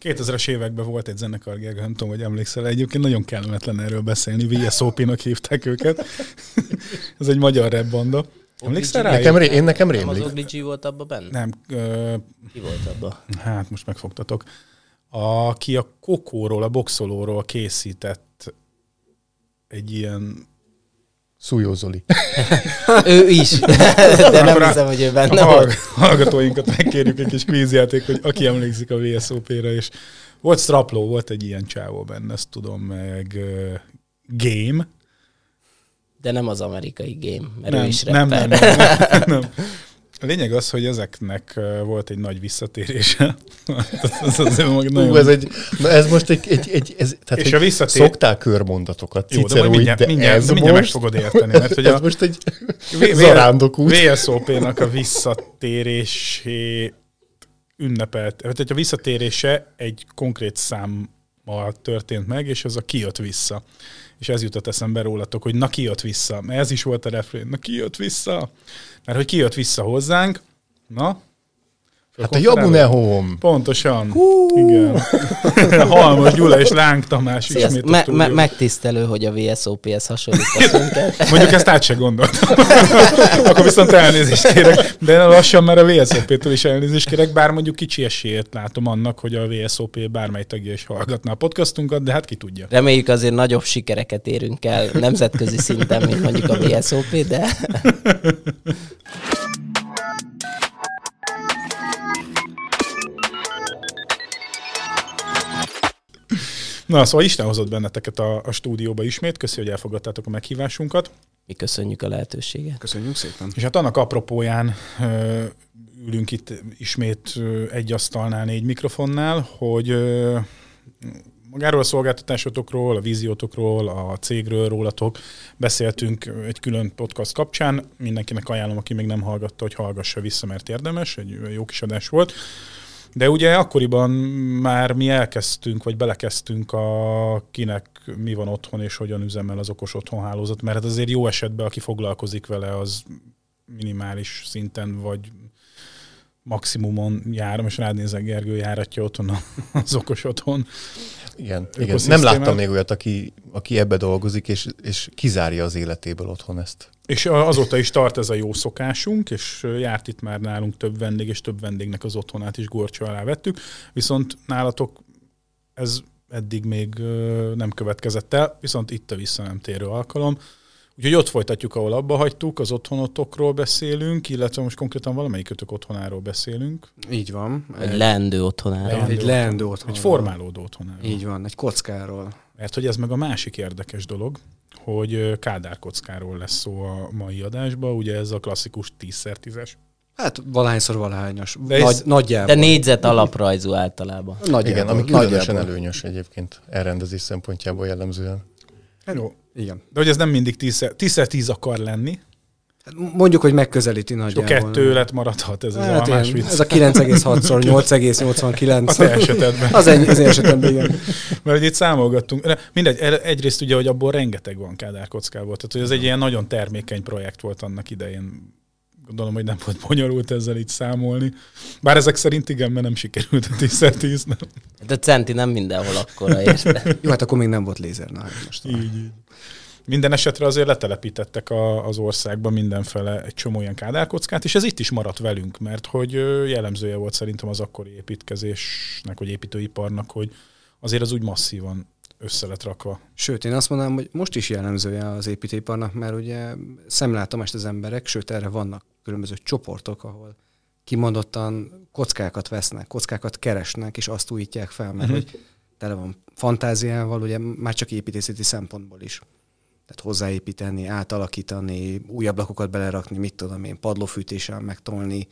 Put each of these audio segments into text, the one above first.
2000-es években volt egy zenekar, Gergő, nem tudom, hogy emlékszel, egyébként nagyon kellemetlen erről beszélni, VSOP-nak hívták őket. Ez egy magyar rap banda. Emlékszel rá? Nekem, én nekem Nem az rémlik. Ogligi volt abban benne? Nem, ö, Ki volt abban? hát most megfogtatok. Aki a kokóról, a boxolóról készített egy ilyen... Szújó Zoli. ő is, de nem a- hiszem, hogy ő A benne volt. hallgatóinkat megkérjük egy kis kvízjáték, hogy aki emlékszik a VSOP-ra, és volt Strapló, volt egy ilyen csávó benne, ezt tudom, meg ö, Game. De nem az amerikai game, mert Nem, ő is nem, nem, nem, nem, nem. A lényeg az, hogy ezeknek volt egy nagy visszatérése. ez mag- nagyon... Ú, ez egy, na ez most egy, egy, egy ez, tehát És egy a visszatér- Szoktál körmondatokat, Jó, de mindjárt, de mindjárt, ez mindjárt meg most, fogod érteni, mert hogy ez a most egy V- zarándokút. VSOP-nak a visszatérésé ünnepelt, tehát hogy a visszatérése egy konkrét számmal történt meg, és az a kijött vissza. És ez jutott eszembe rólatok, hogy na kijött vissza. Mert ez is volt a refrén, na kijött vissza. Mert hogy kijött vissza hozzánk, na, Hát a Jabune Home. Pontosan. Igen. Halmos Gyula és Láng Tamás Sziasztok. ismét a Me- me- stúdióban. megtisztelő, hogy a VSOP-hez minket. Mondjuk ezt át se gondoltam. Akkor viszont elnézést kérek. De lassan már a VSOP-től is elnézést kérek, bár mondjuk kicsi esélyét látom annak, hogy a VSOP bármely tagja is hallgatná a podcastunkat, de hát ki tudja. Reméljük azért nagyobb sikereket érünk el nemzetközi szinten, mint mondjuk a VSOP, de Na, szóval Isten hozott benneteket a, a stúdióba ismét. Köszi, hogy elfogadtátok a meghívásunkat. mi köszönjük a lehetőséget. Köszönjük szépen. És hát annak apropóján ö, ülünk itt ismét ö, egy asztalnál, négy mikrofonnál, hogy ö, magáról a szolgáltatásotokról, a víziótokról, a cégről, rólatok beszéltünk egy külön podcast kapcsán. Mindenkinek ajánlom, aki még nem hallgatta, hogy hallgassa vissza, mert érdemes, egy jó kis adás volt. De ugye akkoriban már mi elkezdtünk, vagy belekezdtünk a kinek mi van otthon, és hogyan üzemel az okos otthonhálózat, mert hát azért jó esetben, aki foglalkozik vele, az minimális szinten, vagy maximumon jár, most rád nézek, Gergő járatja otthon az okos otthon. Igen, igen. Nem láttam még olyat, aki, aki ebbe dolgozik, és, és kizárja az életéből otthon ezt. És azóta is tart ez a jó szokásunk, és járt itt már nálunk több vendég, és több vendégnek az otthonát is gorcsó alá vettük, viszont nálatok ez eddig még nem következett el, viszont itt a vissza nem térő alkalom. Úgyhogy ott folytatjuk, ahol abba hagytuk, az otthonotokról beszélünk, illetve most konkrétan valamelyikötök otthonáról beszélünk. Így van. Egy leendő otthonára. Leendő egy leendő otthon. Egy formálódó otthonáról. Így van, egy kockáról. Mert hogy ez meg a másik érdekes dolog, hogy Kádár kockáról lesz szó a mai adásban, ugye ez a klasszikus 10x10-es. Hát valahányszor valahányos. De ez- Nagy, nagyjából. De négyzet alaprajzú általában. Nagyjából, Igen, ami különösen nagyjából. előnyös egyébként elrendezés szempontjából jellemzően. Jó, Igen. de hogy ez nem mindig 10x10 akar lenni, Hát mondjuk, hogy megközelíti és a nagyjából. kettő lett maradhat ez az Hát almás ilyen, vicc. ez a 9,6-szor 8,89. A te esetedben. Az, ennyi, az én esetemben, igen. Mert hogy itt számolgattunk. De Mindegy, egyrészt ugye, hogy abból rengeteg van Kádár kockából. Tehát, hogy ez egy ilyen nagyon termékeny projekt volt annak idején. Gondolom, hogy nem volt bonyolult ezzel így számolni. Bár ezek szerint igen, mert nem sikerült a 10x10. Nem? De centi nem mindenhol akkora, érte. Jó, hát akkor még nem volt lézer. Na, most Így, így. Minden esetre azért letelepítettek a, az országban mindenfele egy csomó ilyen kádárkockát, és ez itt is maradt velünk, mert hogy jellemzője volt szerintem az akkori építkezésnek, vagy építőiparnak, hogy azért az úgy masszívan össze lett rakva. Sőt, én azt mondanám, hogy most is jellemzője az építőiparnak, mert ugye szemlátomást az emberek, sőt erre vannak különböző csoportok, ahol kimondottan kockákat vesznek, kockákat keresnek, és azt újítják fel, mert Mhm. hogy tele van fantáziával, ugye már csak építészeti szempontból is. Tehát hozzáépíteni, átalakítani, új ablakokat belerakni, mit tudom én, padlófűtéssel megtolni.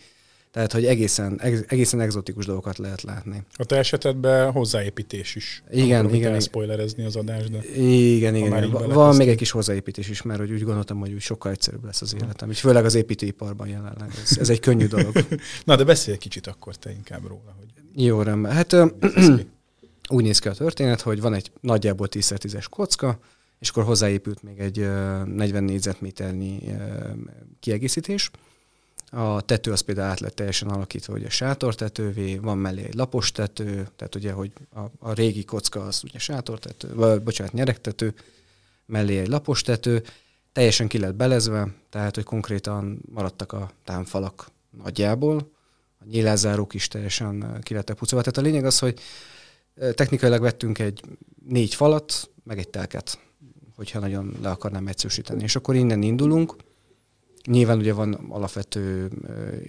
Tehát, hogy egészen, egész- egészen egzotikus dolgokat lehet látni. A te esetedben hozzáépítés is. Igen, Nem igen, elszpoilerezni az adást, de Igen, igen. igen. Van még egy kis hozzáépítés is, mert hogy úgy gondoltam, hogy úgy sokkal egyszerűbb lesz az életem. És főleg az építőiparban jelenleg. Ez, ez egy könnyű dolog. Na, de beszélj egy kicsit akkor te inkább róla, hogy Jó, rendben. Hát úgy néz ki a történet, hogy van egy nagyjából 10x10-es kocka, és akkor hozzáépült még egy ö, 40 négyzetméternyi kiegészítés, A tető az például át lett teljesen alakítva, ugye sátortetővé, van mellé egy lapos tető, tehát ugye, hogy a, a régi kocka az ugye sátortető, vagy bocsánat, nyeregtető, mellé egy lapos tető, teljesen ki lett belezve, tehát hogy konkrétan maradtak a támfalak nagyjából, a nyílászárók is teljesen ki lettek pucolva. Tehát a lényeg az, hogy technikailag vettünk egy négy falat, meg egy telket, hogyha nagyon le akarnám egyszerűsíteni. És akkor innen indulunk, Nyilván ugye van alapvető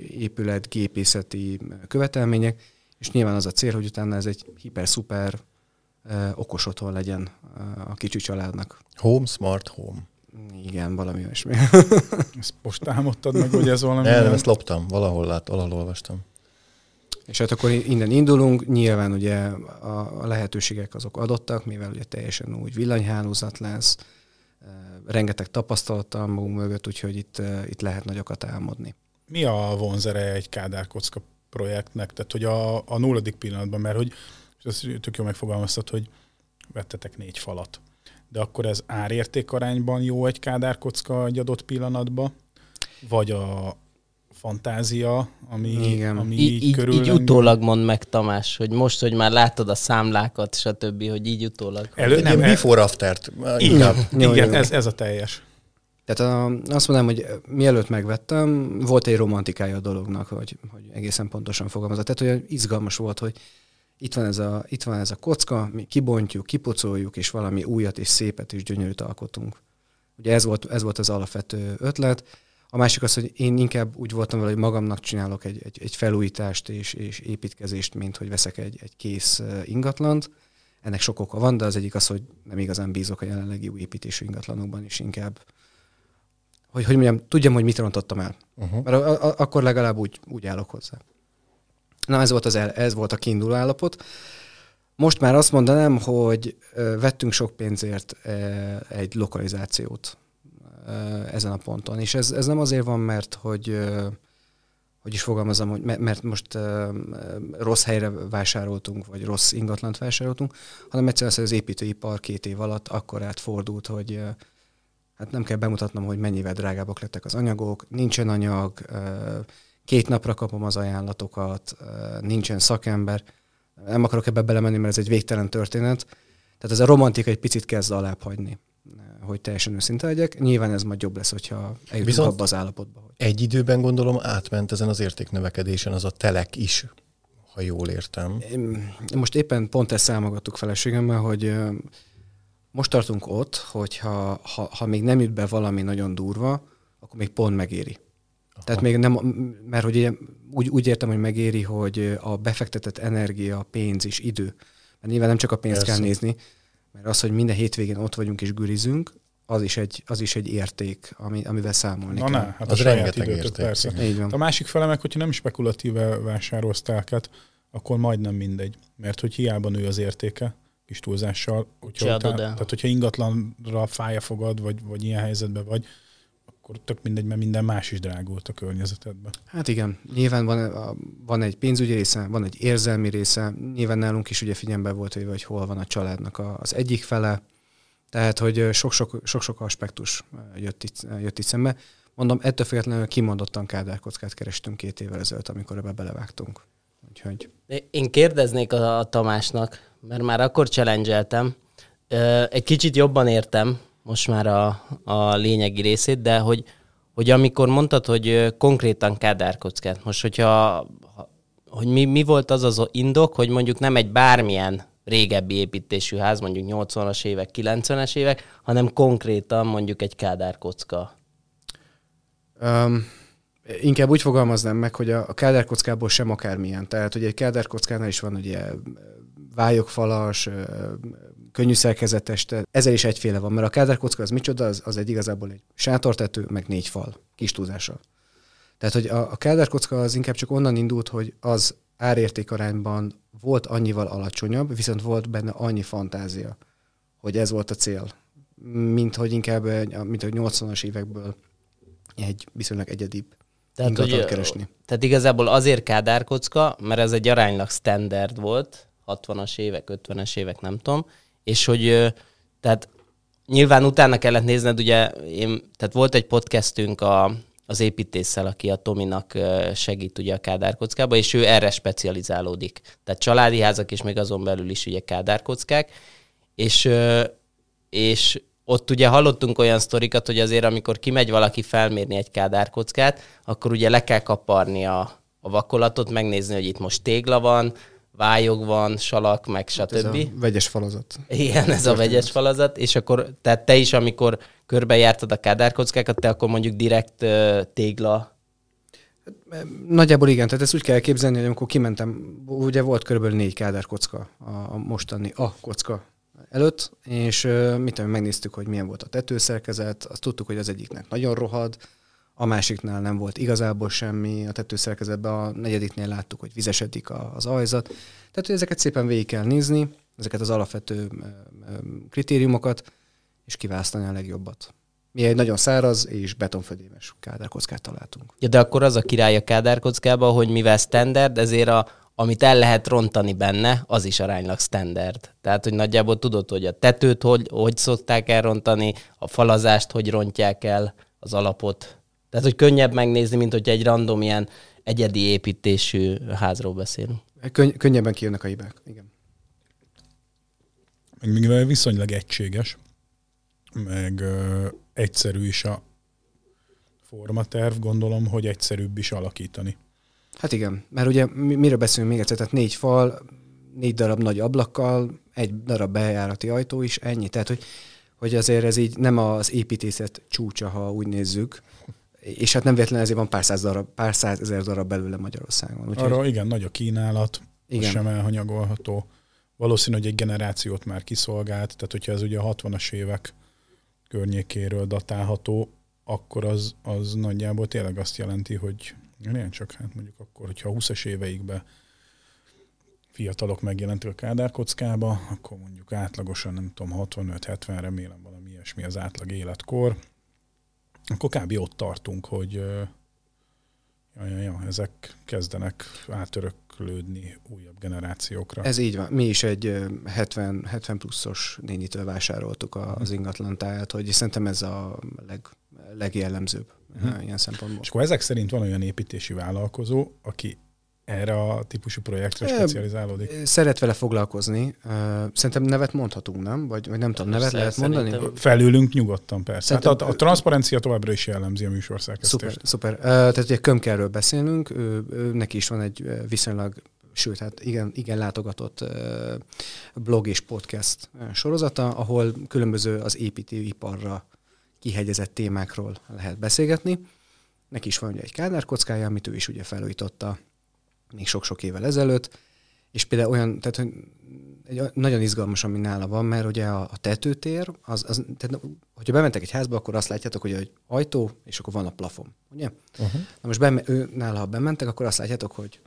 épület, gépészeti követelmények, és nyilván az a cél, hogy utána ez egy hiper-szuper okos otthon legyen a kicsi családnak. Home, smart home. Igen, valami olyasmi. Ezt most álmodtad meg, hogy ez valami... Nem, ezt loptam, valahol lát, valahol olvastam. És hát akkor innen indulunk, nyilván ugye a, a lehetőségek azok adottak, mivel ugye teljesen új villanyhálózat lesz, rengeteg tapasztalattal magunk mögött, úgyhogy itt, itt lehet nagyokat álmodni. Mi a vonzere egy kádárkocka projektnek? Tehát, hogy a, a nulladik pillanatban, mert hogy ezt tök jól megfogalmaztad, hogy vettetek négy falat. De akkor ez árérték arányban jó egy kádárkocka egy adott pillanatban? Vagy a, fantázia, ami, Igen. ami így, így, így utólag mond meg Tamás, hogy most, hogy már látod a számlákat, stb., hogy így utólag. Elő, nem, el... before after Igen, igen ez, ez a teljes. Tehát a, azt mondanám, hogy mielőtt megvettem, volt egy romantikája a dolognak, hogy, hogy egészen pontosan fogalmazott. Tehát olyan izgalmas volt, hogy itt van, ez a, itt van ez a kocka, mi kibontjuk, kipocoljuk, és valami újat és szépet és gyönyörűt alkotunk. Ugye ez volt, ez volt az alapvető ötlet. A másik az, hogy én inkább úgy voltam vele, hogy magamnak csinálok egy, egy, egy felújítást és, és építkezést, mint hogy veszek egy, egy kész ingatlant. Ennek sok oka van, de az egyik az, hogy nem igazán bízok a jelenlegi új építésű ingatlanokban, és inkább, hogy, hogy mondjam, tudjam, hogy mit rontottam el. Uh-huh. Mert a, a, akkor legalább úgy, úgy állok hozzá. Na, ez volt, az el, ez volt a kiinduló állapot. Most már azt mondanám, hogy vettünk sok pénzért egy lokalizációt ezen a ponton. És ez, ez nem azért van, mert hogy hogy is fogalmazom, hogy mert most rossz helyre vásároltunk, vagy rossz ingatlant vásároltunk, hanem egyszerűen az építőipar két év alatt akkor átfordult, hogy hát nem kell bemutatnom, hogy mennyivel drágábbak lettek az anyagok, nincsen anyag, két napra kapom az ajánlatokat, nincsen szakember. Nem akarok ebbe belemenni, mert ez egy végtelen történet. Tehát ez a romantika egy picit kezd alább hagyni hogy teljesen őszinte legyek. Nyilván ez majd jobb lesz, hogyha eljutunk Viszont abba az állapotba. Hogy... Egy időben gondolom átment ezen az értéknövekedésen az a telek is, ha jól értem. Most éppen pont ezt számogattuk feleségemmel, hogy most tartunk ott, hogy ha, ha, ha még nem jut be valami nagyon durva, akkor még pont megéri. Aha. Tehát még nem, mert hogy úgy, úgy értem, hogy megéri, hogy a befektetett energia, pénz és idő, mert nyilván nem csak a pénzt Persze. kell nézni, mert az, hogy minden hétvégén ott vagyunk és gürizünk, az is egy, az is egy érték, ami, amivel számolni Na kell. ne, hát az a saját időtök persze. Így van. A másik fele meg, hogyha nem spekulatíve vásárolsz telket, akkor majdnem mindegy. Mert hogy hiába nő az értéke, kis túlzással, hogyha után, tehát hogyha ingatlanra fája fogad, vagy, vagy ilyen helyzetben vagy, akkor tök mindegy, mert minden más is drágult a környezetedben. Hát igen, nyilván van, van egy pénzügyi része, van egy érzelmi része, nyilván nálunk is ugye figyelembe volt véve, hogy hol van a családnak az egyik fele, tehát, hogy sok-sok aspektus jött itt, jött itt szembe. Mondom, ettől függetlenül kimondottan kádárkockát kerestünk két évvel ezelőtt, amikor ebbe belevágtunk. Úgyhogy... Én kérdeznék a, a Tamásnak, mert már akkor challenge Egy kicsit jobban értem, most már a, a lényegi részét, de hogy, hogy amikor mondtad, hogy konkrétan kádárkockát, most hogyha hogy mi, mi volt az az indok, hogy mondjuk nem egy bármilyen régebbi építésű ház, mondjuk 80-as évek, 90-es évek, hanem konkrétan mondjuk egy kádárkocka? Um, inkább úgy fogalmaznám meg, hogy a, a kádárkockából sem akármilyen. Tehát, hogy egy kádárkockánál is van ugye vályogfalas, könnyű szerkezetes, ezzel is egyféle van, mert a kádárkocka az micsoda, az, az egy igazából egy sátortető, meg négy fal, kis túlzással. Tehát, hogy a, a kádárkocka az inkább csak onnan indult, hogy az árértékarányban volt annyival alacsonyabb, viszont volt benne annyi fantázia, hogy ez volt a cél. Mint hogy inkább, mint hogy 80-as évekből egy viszonylag egyedibb tehát, hogy, keresni. Tehát igazából azért kádárkocka, mert ez egy aránylag standard volt, 60-as évek, 50-es évek, nem tudom, és hogy tehát nyilván utána kellett nézned, ugye én, tehát volt egy podcastünk a, az építéssel, aki a Tominak segít ugye a kádárkockába, és ő erre specializálódik. Tehát családi házak, és még azon belül is ugye kádárkockák, és, és ott ugye hallottunk olyan sztorikat, hogy azért amikor kimegy valaki felmérni egy kádárkockát, akkor ugye le kell kaparni a, a vakolatot, megnézni, hogy itt most tégla van, vályog van, salak, meg stb. Hát ez a vegyes falazat. Igen, ez a vegyes falazat, és akkor, tehát te is, amikor körbejártad a kádárkockákat, te akkor mondjuk direkt uh, tégla Nagyjából igen, tehát ezt úgy kell képzelni, hogy amikor kimentem, ugye volt körülbelül négy kádárkocka a mostani a kocka előtt, és mit tudom, megnéztük, hogy milyen volt a tetőszerkezet, azt tudtuk, hogy az egyiknek nagyon rohad, a másiknál nem volt igazából semmi, a tetőszerkezetben a negyediknél láttuk, hogy vizesedik az ajzat. Tehát, hogy ezeket szépen végig kell nézni, ezeket az alapvető kritériumokat, és kiválasztani a legjobbat. Mi egy nagyon száraz és betonfödémes kádárkockát találtunk. Ja, de akkor az a király a kádárkockába, hogy mivel standard, ezért a, amit el lehet rontani benne, az is aránylag standard. Tehát, hogy nagyjából tudod, hogy a tetőt hogy, hogy szokták elrontani, a falazást hogy rontják el, az alapot. Tehát, hogy könnyebb megnézni, mint hogy egy random ilyen egyedi építésű házról beszélünk. Könny- könnyebben kijönnek a hibák, igen. Meg mivel viszonylag egységes, meg ö, egyszerű is a formaterv, gondolom, hogy egyszerűbb is alakítani. Hát igen, mert ugye miről beszélünk még egyszer, tehát négy fal, négy darab nagy ablakkal, egy darab bejárati ajtó is, ennyi. Tehát, hogy, hogy azért ez így nem az építészet csúcsa, ha úgy nézzük, és hát nem véletlenül ezért van pár száz, darab, pár száz ezer darab belőle Magyarországon. Úgyhogy... Arra igen, nagy a kínálat, igen. sem elhanyagolható. Valószínű, hogy egy generációt már kiszolgált, tehát hogyha ez ugye a 60-as évek környékéről datálható, akkor az, az nagyjából tényleg azt jelenti, hogy ilyen csak hát mondjuk akkor, hogyha a 20-as éveikben fiatalok megjelentek a kádárkockába, akkor mondjuk átlagosan, nem tudom, 65-70, remélem valami ilyesmi az átlag életkor, akkor kb. ott tartunk, hogy ja, ja, ja, ezek kezdenek átöröklődni újabb generációkra. Ez így van. Mi is egy 70, 70 pluszos nénitől vásároltuk az ingatlantáját, hogy szerintem ez a leg, legjellemzőbb hmm. ilyen szempontból. És akkor ezek szerint van olyan építési vállalkozó, aki erre a típusú projektre specializálódik? Szeret vele foglalkozni. Szerintem nevet mondhatunk, nem? Vagy, vagy nem tudom, nevet lehet mondani? Felülünk nyugodtan, persze. Hát a, a transzparencia továbbra is jellemzi a műsországesztést. Szuper, szuper. Tehát ugye Kömkerről beszélünk, ő, ő, neki is van egy viszonylag sőt, hát igen, igen látogatott blog és podcast sorozata, ahol különböző az építőiparra kihegyezett témákról lehet beszélgetni. Neki is van ugye egy kádárkockája, amit ő is ugye felújította még sok-sok évvel ezelőtt, és például olyan, tehát hogy egy nagyon izgalmas, ami nála van, mert ugye a, a tetőtér, az, az, tehát, hogyha bementek egy házba, akkor azt látjátok, hogy egy ajtó, és akkor van a plafon, ugye? Uh-huh. Na most be, ő, nála, ha bementek, akkor azt látjátok, hogy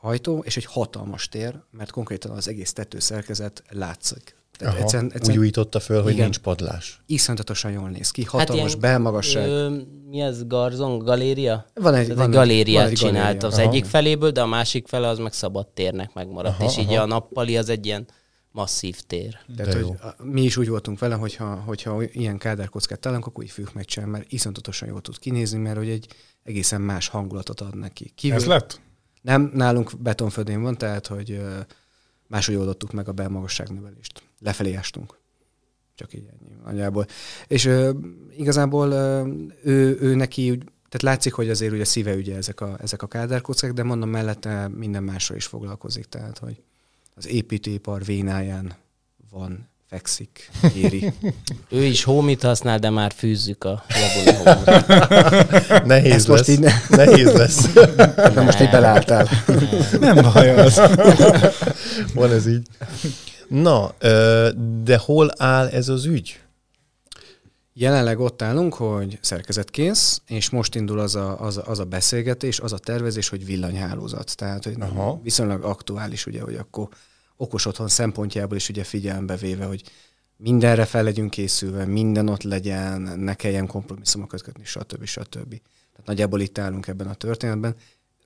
ajtó, és egy hatalmas tér, mert konkrétan az egész tetőszerkezet látszik. Tehát Aha, egyszerűen, egyszerűen, úgy újította föl, hogy igen, nincs padlás. Iszonyatosan jól néz ki, hatalmas hát belmagasság. Ö, mi ez, Garzon, galéria? Van egy, van egy galériát van egy csinált galéria. az Aha. egyik feléből, de a másik fele az meg szabad térnek megmaradt, aha, és így aha. a nappali az egy ilyen masszív tér. Tehát, hogy mi is úgy voltunk vele, hogyha, hogyha ilyen kádárkockát találunk, akkor így fűk meg sem, mert iszonyatosan jól tud kinézni, mert hogy egy egészen más hangulatot ad neki. Kívül, Ez lett? Nem, nálunk betonfödén van, tehát hogy máshogy oldottuk meg a belmagasságnövelést. Lefelé ástunk. Csak így ennyi nagyjából. És ö, igazából ö, ő, ő neki tehát látszik, hogy azért ugye szíve ügye ezek a, ezek a kádárkockák, de mondom mellette minden másra is foglalkozik. Tehát, hogy az építőipar vénáján van fekszik, éri. ő is hómit használ, de már fűzzük a Nehéz Ezt lesz. Most így ne... Nehéz lesz. De most így belálltál. Nem baj az. Van ez így. Na, de hol áll ez az ügy? Jelenleg ott állunk, hogy szerkezetkész, és most indul az a, az, a, az a beszélgetés, az a tervezés, hogy villanyhálózat. Tehát hogy Aha. viszonylag aktuális, ugye, hogy akkor okos otthon szempontjából is ugye figyelembe véve, hogy mindenre fel legyünk készülve, minden ott legyen, ne kelljen kompromisszumokat kötni, stb. stb. Tehát nagyjából itt állunk ebben a történetben.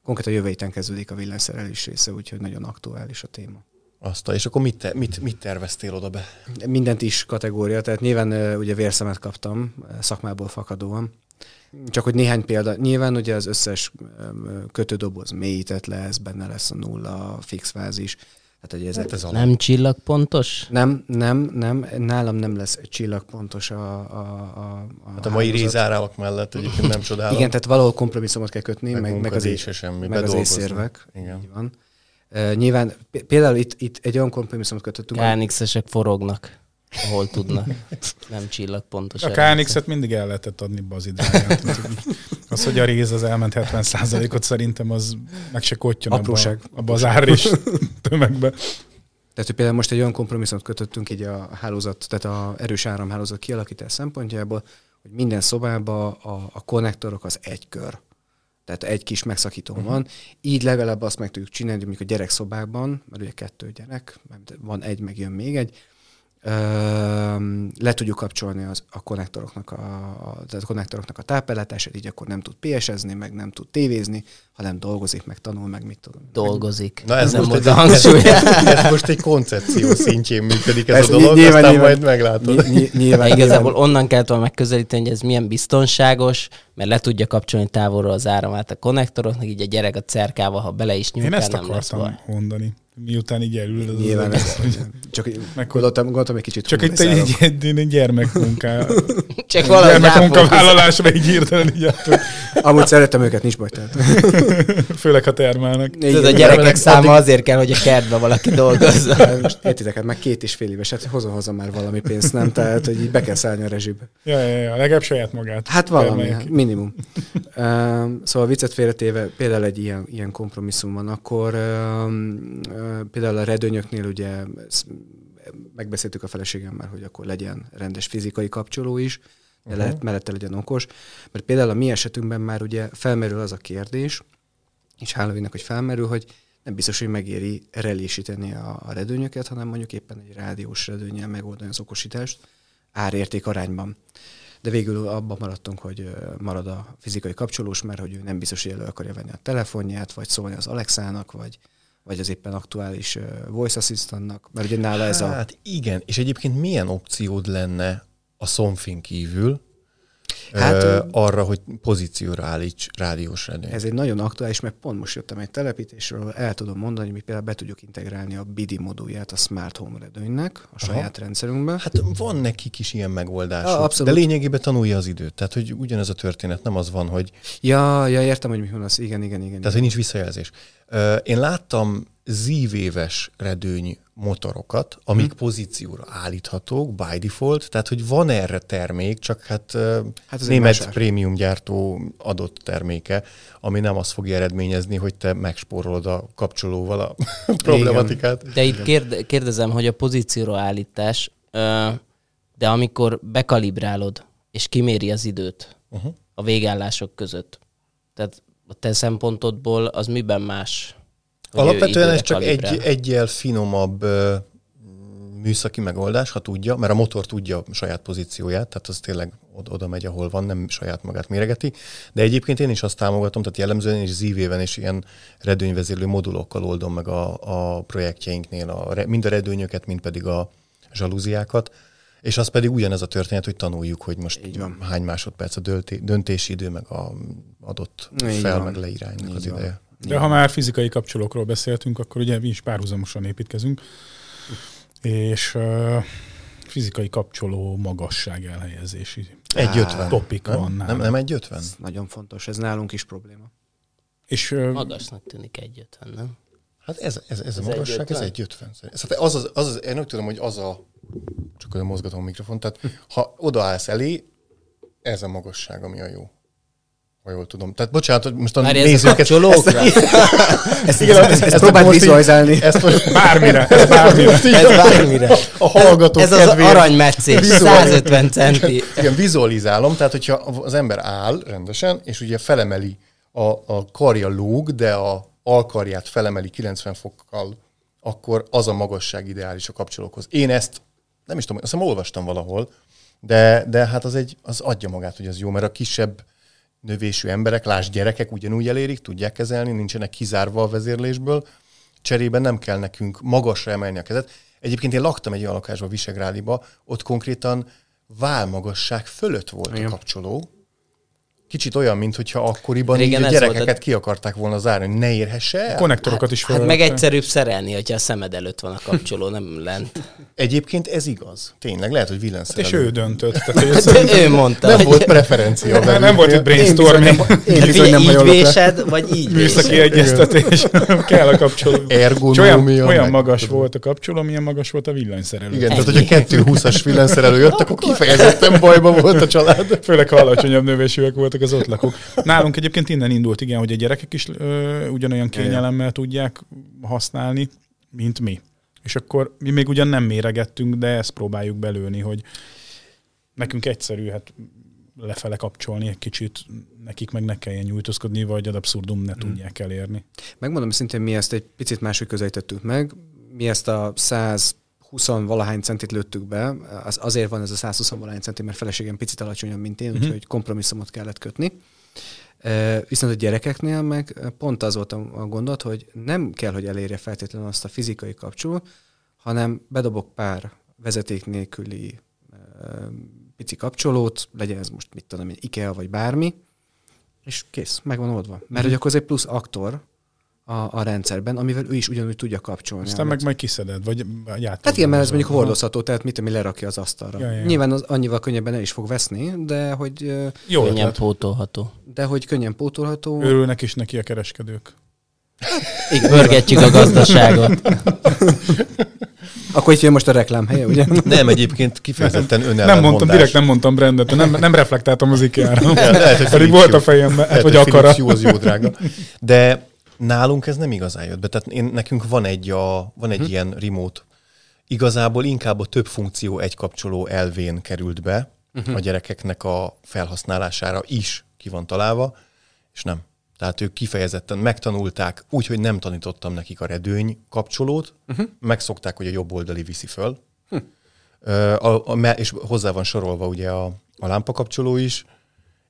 Konkrétan a jövő héten kezdődik a villanyszerelés része, úgyhogy nagyon aktuális a téma. Azt, és akkor mit, te, mit, mit terveztél oda be? Mindent is kategória, tehát nyilván ugye vérszemet kaptam szakmából fakadóan, Csak hogy néhány példa. Nyilván ugye az összes kötődoboz mélyített lesz, benne lesz a nulla, fix fázis. Tehát, hogy ez, Hát ez alap. Nem csillagpontos? nem, nem, nem, nálam nem lesz csillagpontos a, a, a, a Hát a mai rézárálak mellett egyébként nem csodálom. Igen, tehát valahol kompromisszumot kell kötni, meg, meg, meg az, munkadíj é- se semmi, meg az észérvek. Igen. Így van. Uh, nyilván például itt, itt egy olyan kompromisszumot kötöttünk, KNX-esek forognak, ahol tudnak. Nem csillagpontos. A. KNX-et mindig el lehetett adni bazidrágán. Az, hogy a réz az elment 70%-ot szerintem az meg se kottyan abba, Apróság. abba az ár és tömegbe. Tehát, hogy például most egy olyan kompromisszumot kötöttünk így a hálózat, tehát a erős áramhálózat kialakítás szempontjából, hogy minden szobában a, a konnektorok az egy kör. Tehát egy kis megszakító uh-huh. van. Így legalább azt meg tudjuk csinálni, hogy mondjuk a gyerekszobában, mert ugye kettő gyerek, mert van egy, meg jön még egy, le tudjuk kapcsolni az, a konnektoroknak a, a, tehát a konnektoroknak a tápellátását, így akkor nem tud PS-ezni, meg nem tud tévézni, hanem dolgozik, meg tanul, meg mit tudom. Dolgozik. Na ez Nem most, egy, ez, hangsúly. ez most egy koncepció szintjén működik ez Persze, a dolog, nyilván, aztán nyilván. majd meglátod. Ny- ny- nyilván, Igazából nyilván. onnan kellett volna megközelíteni, hogy ez milyen biztonságos, mert le tudja kapcsolni távolról az áramát a konnektoroknak, így a gyerek a cerkával, ha bele is Én nyújtál, ezt nem lesz akartam baj. mondani. Miután így elül az Nyilván az ez, hogy csak Meg- gondoltam, gondoltam egy kicsit. Csak humorizálok. egy, egy, egy gyermekmunká. Csak ráfókuszál. Gyermekmunkavállalásra így hirtelen így. Amúgy szeretem őket, nincs baj. Tehát. Főleg, ha termelnek. Tudod, a gyerekek Addig- száma azért kell, hogy a kertben valaki dolgozza. Hát Most értitek, hát már két és fél éves, hát hozom hozzá már valami pénzt, nem? Tehát, hogy így be kell szállni a rezsibe. Ja, ja, ja, legalább saját magát. Hát valami, hát minimum. Um, szóval viccet félretéve, például egy ilyen, ilyen kompromisszum van, akkor um, például a redőnyöknél ugye megbeszéltük a feleségemmel, hogy akkor legyen rendes fizikai kapcsoló is, de uh-huh. lehet, mellette legyen okos, mert például a mi esetünkben már ugye felmerül az a kérdés, és hála hogy felmerül, hogy nem biztos, hogy megéri relésíteni a, a redőnyöket, hanem mondjuk éppen egy rádiós redőnyel megoldani az okosítást árérték arányban. De végül abban maradtunk, hogy marad a fizikai kapcsolós, mert hogy ő nem biztos, hogy elő akarja venni a telefonját, vagy szólni az Alexának, vagy, vagy az éppen aktuális voice assistantnak, mert ugye nála ez a... Hát igen, és egyébként milyen opciód lenne a szomfin kívül Hát, ö, arra, hogy pozícióra állíts rádiós redőnyt? Ez egy nagyon aktuális, mert pont most jöttem egy telepítésről, el tudom mondani, hogy mi például be tudjuk integrálni a BIDI modulját a Smart Home redőnynek a saját rendszerünkbe. Hát van nekik is ilyen megoldásuk, Ja, de lényegében tanulja az időt. Tehát, hogy ugyanez a történet, nem az van, hogy, Ja, ja, értem, hogy mi van az. Igen, igen, igen. tehát, hogy nincs visszajelzés. Én láttam zívéves redőny motorokat, amik Mhm. pozícióra állíthatók by default, tehát hogy van erre termék, csak hát, Hát német más ár. prémium gyártó adott terméke, ami nem azt fogja eredményezni, hogy te megspórolod a kapcsolóval a problematikát. De itt kérde, kérdezem, hogy a pozícióra állítás, de amikor bekalibrálod, és kiméri az időt Uh-huh. a végállások között, tehát a te szempontodból az miben más? Alapvetően ez csak egy, egyel finomabb műszaki megoldás, ha tudja, mert a motor tudja a saját pozícióját, tehát az tényleg oda, megy, ahol van, nem saját magát méregeti. De egyébként én is azt támogatom, tehát jellemzően is zívében és ilyen redőnyvezérlő modulokkal oldom meg a, a projektjeinknél, a, mind a redőnyöket, mind pedig a zsalúziákat. És az pedig ugyanez a történet, hogy tanuljuk, hogy most Így van. hány másodperc a döntési idő, meg a adott Így fel, van. meg leíránynak Így az van. ideje. De ha már fizikai kapcsolókról beszéltünk, akkor ugye mi is párhuzamosan építkezünk, és uh, fizikai kapcsoló magasság elhelyezési Egy ötven. topik nem? van Nem, nálam. nem egy ötven? Ez nagyon fontos, ez nálunk is probléma. És uh, Magasnak tűnik egy ötven, nem? Hát ez, ez, ez a Ez magasság, ez 1,50? egy 50. Szóval az, az, az, az, én úgy tudom, hogy az a, csak olyan mozgatom a mikrofon, tehát ha odaállsz elé, ez a magasság, ami a jó. Ha jól tudom. Tehát bocsánat, hogy most a ez a nézők ezt, kapcsolókra? Ezt, igen, ezt, ezt, ezt próbáld vizualizálni. Ezt most, bármire, ez bármire. most így Ez bármire. a hallgatók Ez az aranymetszés, Vizuál- 150 centi. Igen, vizualizálom, tehát hogyha az ember áll rendesen, és ugye felemeli a, a karja lóg, de a alkarját felemeli 90 fokkal, akkor az a magasság ideális a kapcsolókhoz. Én ezt nem is tudom, azt hiszem olvastam valahol, de, de hát az, egy, az adja magát, hogy az jó, mert a kisebb növésű emberek, lásd gyerekek ugyanúgy elérik, tudják kezelni, nincsenek kizárva a vezérlésből, cserében nem kell nekünk magasra emelni a kezet. Egyébként én laktam egy olyan lakásban, Visegrádiba, ott konkrétan válmagasság fölött volt Igen. a kapcsoló, kicsit olyan, mintha akkoriban Régen így a ez volt gyerekeket a- ki akarták volna zárni, hogy ne érhesse el. Konnektorokat is Hát meg felvettek. egyszerűbb szerelni, hogyha a szemed előtt van a kapcsoló, nem lent. Egyébként ez igaz. Tényleg, lehet, hogy Hát villanszerelő. és ő döntött. Tehát, hogy ez ő mondta, Nem hogy volt preferencia. nem, nem volt itt velük. brainstorming, Én bizony nem így vésed, vagy így műszaki egyeztetés, kell a kapcsoló. Ergonómia. olyan meg- magas volt a kapcsoló, milyen magas volt a villanyszerelő. Igen, tehát hogyha 220-as villanszerelő jött, akkor kifejezetten bajba volt a család. Főleg ha alacsonyabb növésűek voltak az ott lakók. Nálunk egyébként innen indult, igen, hogy a gyerekek is ö, ugyanolyan kényelemmel tudják használni, mint mi. És akkor mi még ugyan nem méregettünk, de ezt próbáljuk belőni, hogy nekünk egyszerű, hát lefele kapcsolni egy kicsit, nekik meg ne kelljen nyújtózkodni, vagy ad abszurdum ne mm. tudják elérni. Megmondom szintén, mi ezt egy picit máshogy közelítettük meg. Mi ezt a 100 20-valahány centit lőttük be, az, azért van ez a 120-valahány centi, mert feleségem picit alacsonyabb, mint én, uh-huh. úgyhogy kompromisszumot kellett kötni. Viszont a gyerekeknél meg pont az volt a gondot, hogy nem kell, hogy elérje feltétlenül azt a fizikai kapcsolat, hanem bedobok pár vezeték nélküli pici kapcsolót, legyen ez most mit tudom IKEA vagy bármi, és kész, megvan oldva. Mert mhm. hogy akkor az egy plusz aktor, a, a rendszerben, amivel ő is ugyanúgy tudja kapcsolni. Aztán meg majd kiszeded, vagy játék. Hát igen, mert ez mondjuk hordozható, tehát mit tudom, én, lerakja az asztalra. Ja, ja. Nyilván az annyival könnyebben el is fog veszni, de hogy, Jó Könnyen ötlet. pótolható. de hogy könnyen pótolható. Örülnek is neki a kereskedők. Pörgetjük a gazdaságot. Akkor itt jön most a reklám helye, ugye? Nem, egyébként kifejezetten önellenmondás. Nem mondtam, direkt nem mondtam brandet, nem, nem reflektáltam az IKEA-ra. Lehet, hogy Pedig volt a fejemben, hát, vagy hogy akara. Philips jó, az jó drága. De nálunk ez nem igazán jött be. Tehát én, nekünk van egy, a, van egy ilyen remote. Igazából inkább a több funkció egy kapcsoló elvén került be a gyerekeknek a felhasználására is ki van találva, és nem. Tehát ők kifejezetten megtanulták, úgyhogy nem tanítottam nekik a redőny kapcsolót, uh-huh. megszokták, hogy a jobb oldali viszi föl, Ö, a, a, és hozzá van sorolva ugye a, a lámpakapcsoló is,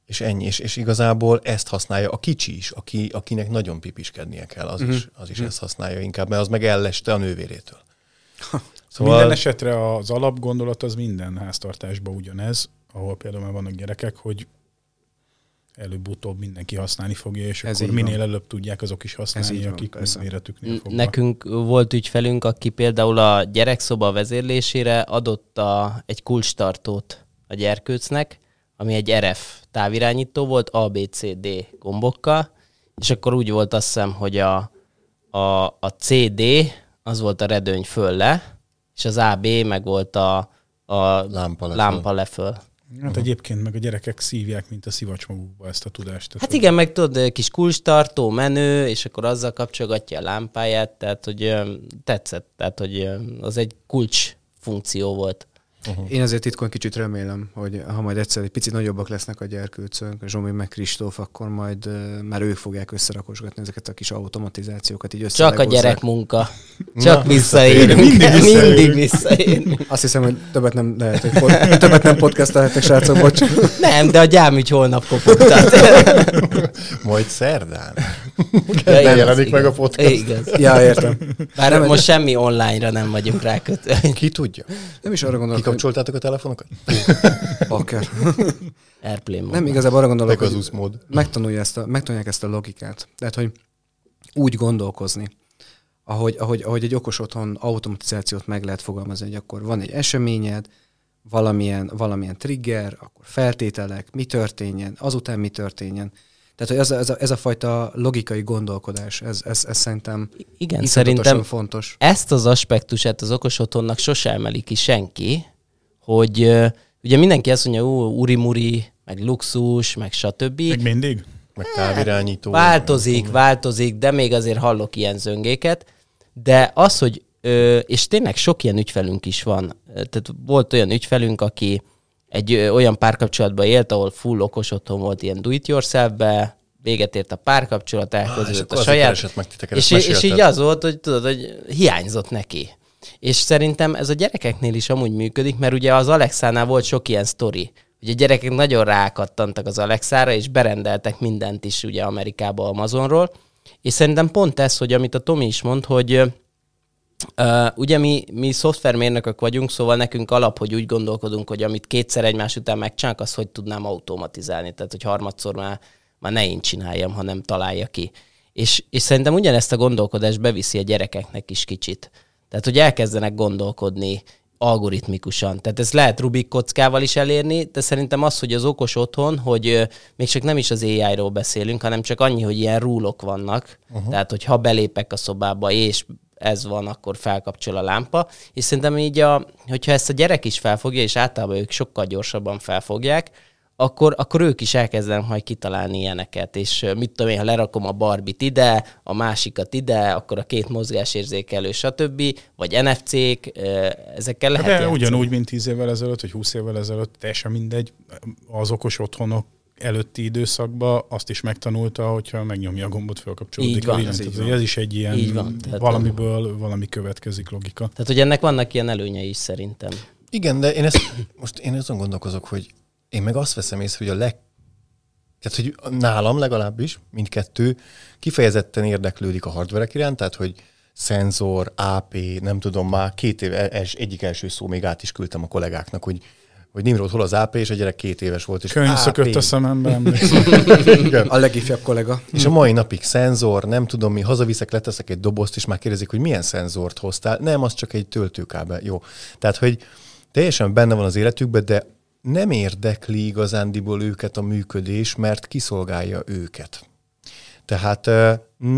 és ennyi, és, és igazából ezt használja a kicsi is, aki, akinek nagyon pipiskednie kell, az is, az is ezt használja inkább, mert az meg elleste a nővérétől. Szóval minden esetre az alapgondolat az minden háztartásban ugyanez, ahol például már vannak gyerekek, hogy előbb-utóbb mindenki használni fogja, és Ez akkor így van. minél előbb tudják azok is használni, van, akik persze. méretüknél fogva. Nekünk volt ügyfelünk, aki például a gyerekszoba vezérlésére adott a, egy kulcstartót a gyerkőcnek, ami egy RF távirányító volt, ABCD gombokkal, és akkor úgy volt azt hiszem, hogy a, a, a CD az volt a redőny föl le, és az AB meg volt a, a Lámpa leföl. lámpa leföl. Hát egyébként meg a gyerekek szívják, mint a szivacs magukba ezt a tudást. Tehát, Hát hogy igen, meg tudod, kis kulcstartó, menő, és akkor azzal kapcsolgatja a lámpáját, tehát hogy tetszett, tehát hogy az egy kulcs funkció volt. Én azért titkon kicsit remélem, hogy ha majd egyszer egy picit nagyobbak lesznek a gyerkőcök, Zsomi meg Kristóf, akkor majd uh, már ők fogják összerakosgatni ezeket a kis automatizációkat, így össze Csak a gyerek munka. Csak Na, visszaérünk. mindig visszaérünk. Mindig visszaérünk. Azt hiszem, hogy többet nem lehet, hogy pod- többet nem podcastelhetek, srácok, bocs. Nem, de a gyámügy holnap kopogtat. Majd szerdán. Ja, Nem igaz, jelenik meg a igaz. podcast. Igaz. Ja, értem. Bár most semmi online-ra nem vagyunk rákötve. Ki tudja? Nem is arra gondolok, hogy Kikapcsoltátok a telefonokat? bakker. Airplane Nem, mód. igazából arra gondolok, hogy Pegasus mód. megtanulja ezt a, megtanulják ezt a logikát. Tehát, hogy úgy gondolkozni, ahogy, ahogy, ahogy egy okos otthon automatizációt meg lehet fogalmazni, hogy akkor van egy eseményed, valamilyen, valamilyen trigger, akkor feltételek, mi történjen, azután mi történjen. Tehát, hogy ez a, ez a, ez a fajta logikai gondolkodás, ez, ez, ez szerintem Igen, szerintem fontos. ezt az aspektusát az okos otthonnak sose emeli ki senki, hogy ugye mindenki azt mondja, ú, uri-muri, meg luxus, meg stb. Még mindig? Meg távirányító. Változik, változik, de még azért hallok ilyen zöngéket. De az, hogy, és tényleg sok ilyen ügyfelünk is van. Tehát volt olyan ügyfelünk, aki egy olyan párkapcsolatban élt, ahol full okos otthon volt ilyen do it yourself véget ért a párkapcsolat, Ah, elkezdődött akkor a saját. meg titeket, És, és így az volt, hogy tudod, hogy hiányzott neki. És szerintem ez a gyerekeknél is amúgy működik, mert ugye az Alexánál volt sok ilyen sztori, hogy a gyerekek nagyon rákattantak az Alexára, és berendeltek mindent is ugye Amerikába Amazonról. És szerintem pont ez, hogy amit a Tomi is mond, hogy Uh, ugye mi, mi szoftvermérnökök vagyunk, szóval nekünk alap, hogy úgy gondolkodunk, hogy amit kétszer egymás után megcsinálok, az hogy tudnám automatizálni. Tehát, hogy harmadszor már, már ne én csináljam, hanem találja ki. És, és szerintem ugyanezt a gondolkodást beviszi a gyerekeknek is kicsit. Tehát, hogy elkezdenek gondolkodni algoritmikusan. Tehát ez lehet Rubik kockával is elérni, de szerintem az, hogy az okos otthon, hogy még csak nem is az AI-ról beszélünk, hanem csak annyi, hogy ilyen rúlok vannak. Uh-huh. Tehát, hogy ha belépek a szobába, és ez van, akkor felkapcsol a lámpa. És szerintem így, a, hogyha ezt a gyerek is felfogja, és általában ők sokkal gyorsabban felfogják, akkor, akkor ők is elkezdenek majd kitalálni ilyeneket, és mit tudom én, ha lerakom a barbit ide, a másikat ide, akkor a két mozgásérzékelő, stb., vagy NFC-k, ezekkel lehet De játszani. ugyanúgy, mint 10 évvel ezelőtt, vagy 20 évvel ezelőtt, teljesen mindegy, az okos otthonok előtti időszakban azt is megtanulta, hogyha megnyomja a gombot, felkapcsolódik Így van, a ez így ez, van. ez is egy ilyen Így van, tehát- valamiből valami következik logika. Tehát, hogy ennek vannak ilyen előnyei is szerintem. Igen, de én ezt, most én azon gondolkozok, hogy én meg azt veszem észre, hogy a leg... Tehát, hogy nálam legalábbis, mindkettő kifejezetten érdeklődik a hardverek iránt, tehát, hogy szenzor, AP, nem tudom, már két év, els, egyik első szó még át is küldtem a kollégáknak, hogy hogy Nimrod hol az AP, és a gyerek két éves volt. És Könyv szökött a szemembe. A legifjabb kollega. És a mai napig szenzor, nem tudom mi, hazaviszek, leteszek egy dobozt, és már kérdezik, hogy milyen szenzort hoztál. Nem, az csak egy töltőkábel. Jó. Tehát, hogy teljesen benne van az életükben, de nem érdekli igazándiból őket a működés, mert kiszolgálja őket. Tehát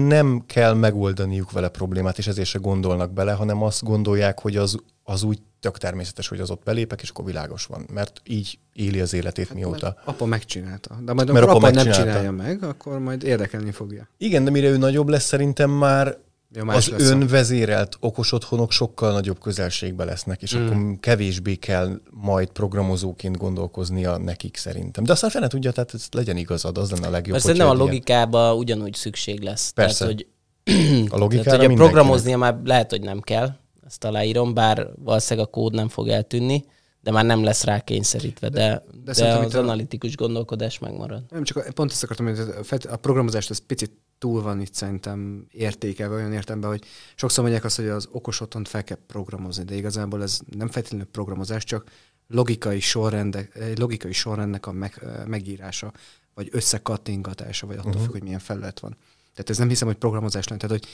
nem kell megoldaniuk vele problémát, és ezért se gondolnak bele, hanem azt gondolják, hogy az, az úgy tök természetes, hogy az ott belépek, és akkor világos van. Mert így éli az életét hát, mióta. Mert apa megcsinálta. De majd Mert amikor apa apa, nem csinálja meg, akkor majd érdekelni fogja. Igen, de mire ő nagyobb lesz, szerintem már Ja, más az lesz a- önvezérelt okos otthonok sokkal nagyobb közelségbe lesznek, és mm. akkor kevésbé kell majd programozóként gondolkoznia nekik szerintem. De aztán fene tudja, tehát ez legyen igazad, az lenne a legjobb. Mert szerintem a logikába ugyanúgy szükség lesz. Persze. Tehát, hogy, ilyen- a logikára tehát, hogy a programoznia már lehet, hogy nem kell, ezt aláírom, bár valószínűleg a kód nem fog eltűnni, de már nem lesz rá kényszerítve, de, de, de, szerintem az a- analitikus gondolkodás megmarad. Nem, csak pont ezt akartam, hogy a programozást az picit túl van itt szerintem értékelve olyan értelemben, hogy sokszor mondják azt, hogy az okos otthont fel kell programozni, de igazából ez nem feltétlenül programozás, csak logikai sorrendek, logikai sorrendnek a meg, megírása, vagy összekattingatása, vagy attól uh-huh. függ, hogy milyen felület van. Tehát ez nem hiszem, hogy programozás lenne. Tehát, hogy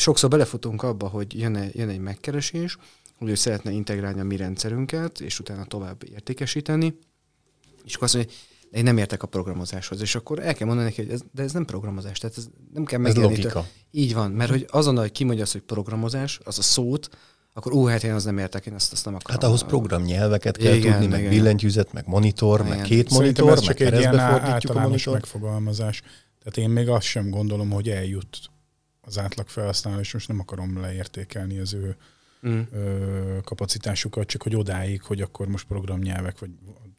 sokszor belefutunk abba, hogy jön, jön egy megkeresés, hogy ő szeretne integrálni a mi rendszerünket, és utána tovább értékesíteni, és akkor azt mondja, én nem értek a programozáshoz, és akkor el kell mondani neki, hogy ez, de ez nem programozás, tehát ez nem kell Ez megjeleníteni. logika. Így van, mert hogy azonnal, hogy kimondja azt, hogy programozás, az a szót, akkor ú, hát én az nem értek, én azt, azt nem akarom. Hát ahhoz programnyelveket kell Igen, tudni, meg igen. billentyűzet, meg monitor, meg Igen. két Szerintem monitor, ez meg csak egy ilyen keresztbe fordítjuk a általános monitor. megfogalmazás. Tehát én még azt sem gondolom, hogy eljut az átlag felhasználó, és most nem akarom leértékelni az ő Mm. ö, kapacitásukat, csak hogy odáig, hogy akkor most programnyelvek, vagy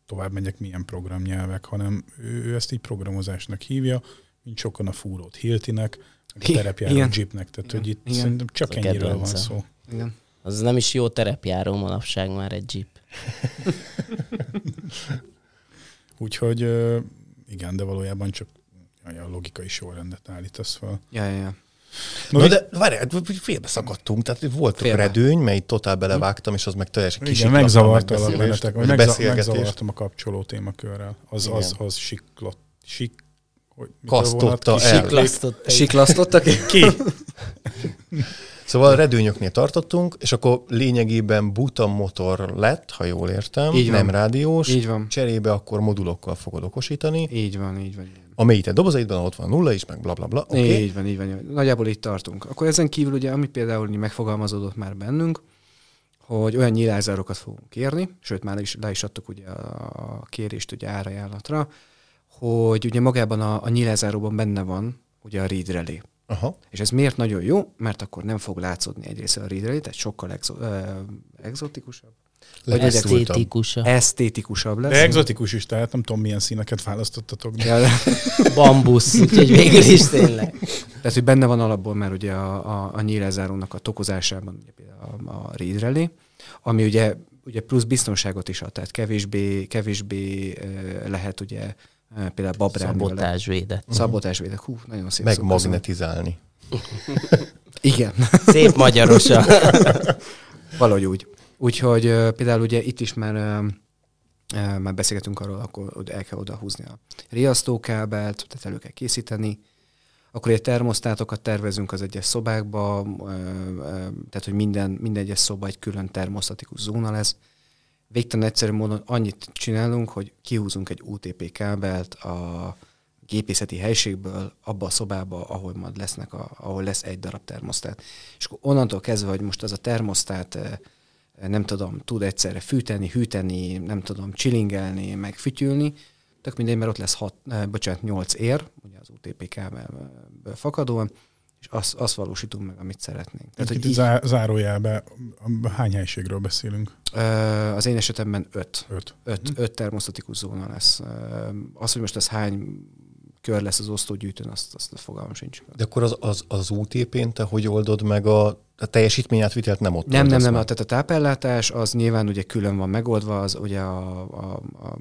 tovább megyek, milyen programnyelvek, hanem ő, ő ezt így programozásnak hívja, mint sokan a fúrót Hiltinek, a terepjáró igen. Jeepnek, tehát hogy itt Igen. szerintem csak Ez ennyiről van szó. Igen. Az nem is jó terepjáró manapság már egy Jeep. Úgyhogy igen, de valójában csak logikai sorrendet állítasz fel. Ja, ja, ja. Na de várj, hát félbe szakadtunk, tehát volt Félbe. redőny, mely totál belevágtam, és az meg teljesen Igen, kisiklott megzavarta a menetek, vagy megzavartam a kapcsoló témakörrel. Az, Igen. az, az siklott, sik, hogy Kasztotta el. Siklasztott egy- Siklasztottak? Ki? Szóval a redőnyöknél tartottunk, és akkor lényegében buta motor lett, ha jól értem, Így van. nem rádiós. Így van. Cserébe akkor modulokkal fogod okosítani. Így van, így van. Így van. A mélyített dobozaidban ott van nulla is, meg bla bla bla. Okay. Így van, így van. Nagyjából itt tartunk. Akkor ezen kívül ugye, ami például megfogalmazódott már bennünk, hogy olyan nyilázárokat fogunk kérni, sőt már is, le is adtuk ugye a kérést ugye árajánlatra, hogy ugye magában a, a nyilázáróban benne van ugye a read relay. Aha. És ez miért nagyon jó? Mert akkor nem fog látszódni egyrészt a read relay, tehát sokkal exo, ö, exotikusabb, Vagy Letisztultabb. Esztétikusa. esztétikusabb lesz. De exotikus is, tehát nem tudom, milyen színeket választottatok. De Ja, de- Bambusz, úgyhogy végül is tényleg. Tehát, hogy benne van alapból már ugye a, a, a nyílezárónak a tokozásában a, a relay, ami ugye, ugye plusz biztonságot is ad, tehát kevésbé, kevésbé lehet ugye például babrálni vele. Szabotásvédett. Szabotásvédek. Hú, nagyon szép Meg szó, köszönöm. magnetizálni. Igen. Szép magyarosa. Valahogy úgy. Úgyhogy például ugye itt is már, már beszélgetünk arról, akkor el kell oda húzni a riasztókábelt, tehát elő kell készíteni, akkor egy termosztátokat tervezünk az egyes szobákba, tehát hogy minden, minden egyes szoba egy külön termosztatikus zóna lesz. Végtelen egyszerű módon annyit csinálunk, hogy kihúzunk egy UTP kábelt a gépészeti helységből abba a szobába, ahol majd lesznek a, ahol lesz egy darab termosztát. És akkor onnantól kezdve, hogy most az a termosztát eh, nem tudom, tud egyszerre fűteni, hűteni, nem tudom, csilingelni, meg fütyülni, tök mindegy, mert ott lesz hat, eh, bocsánat, 8 ér, ugye az UTP kábelből fakadóan, és azt, azt valósítunk meg, amit szeretnénk. Tehát, hogy hogy zá- zárójelbe hány helységről beszélünk? Az én esetemben öt. Öt. Öt, Mhm. öt termosztatikus zóna lesz. Az, hogy most ez hány kör lesz az osztógyűjtőn, azt, azt a fogalmam sincs. De akkor az, az, az UTP-n te hogy oldod meg a, a teljesítményátvitelt nem ott Nem, nem, nem, meg? a, tehát a tápellátás az nyilván ugye külön van megoldva, az ugye a, a, a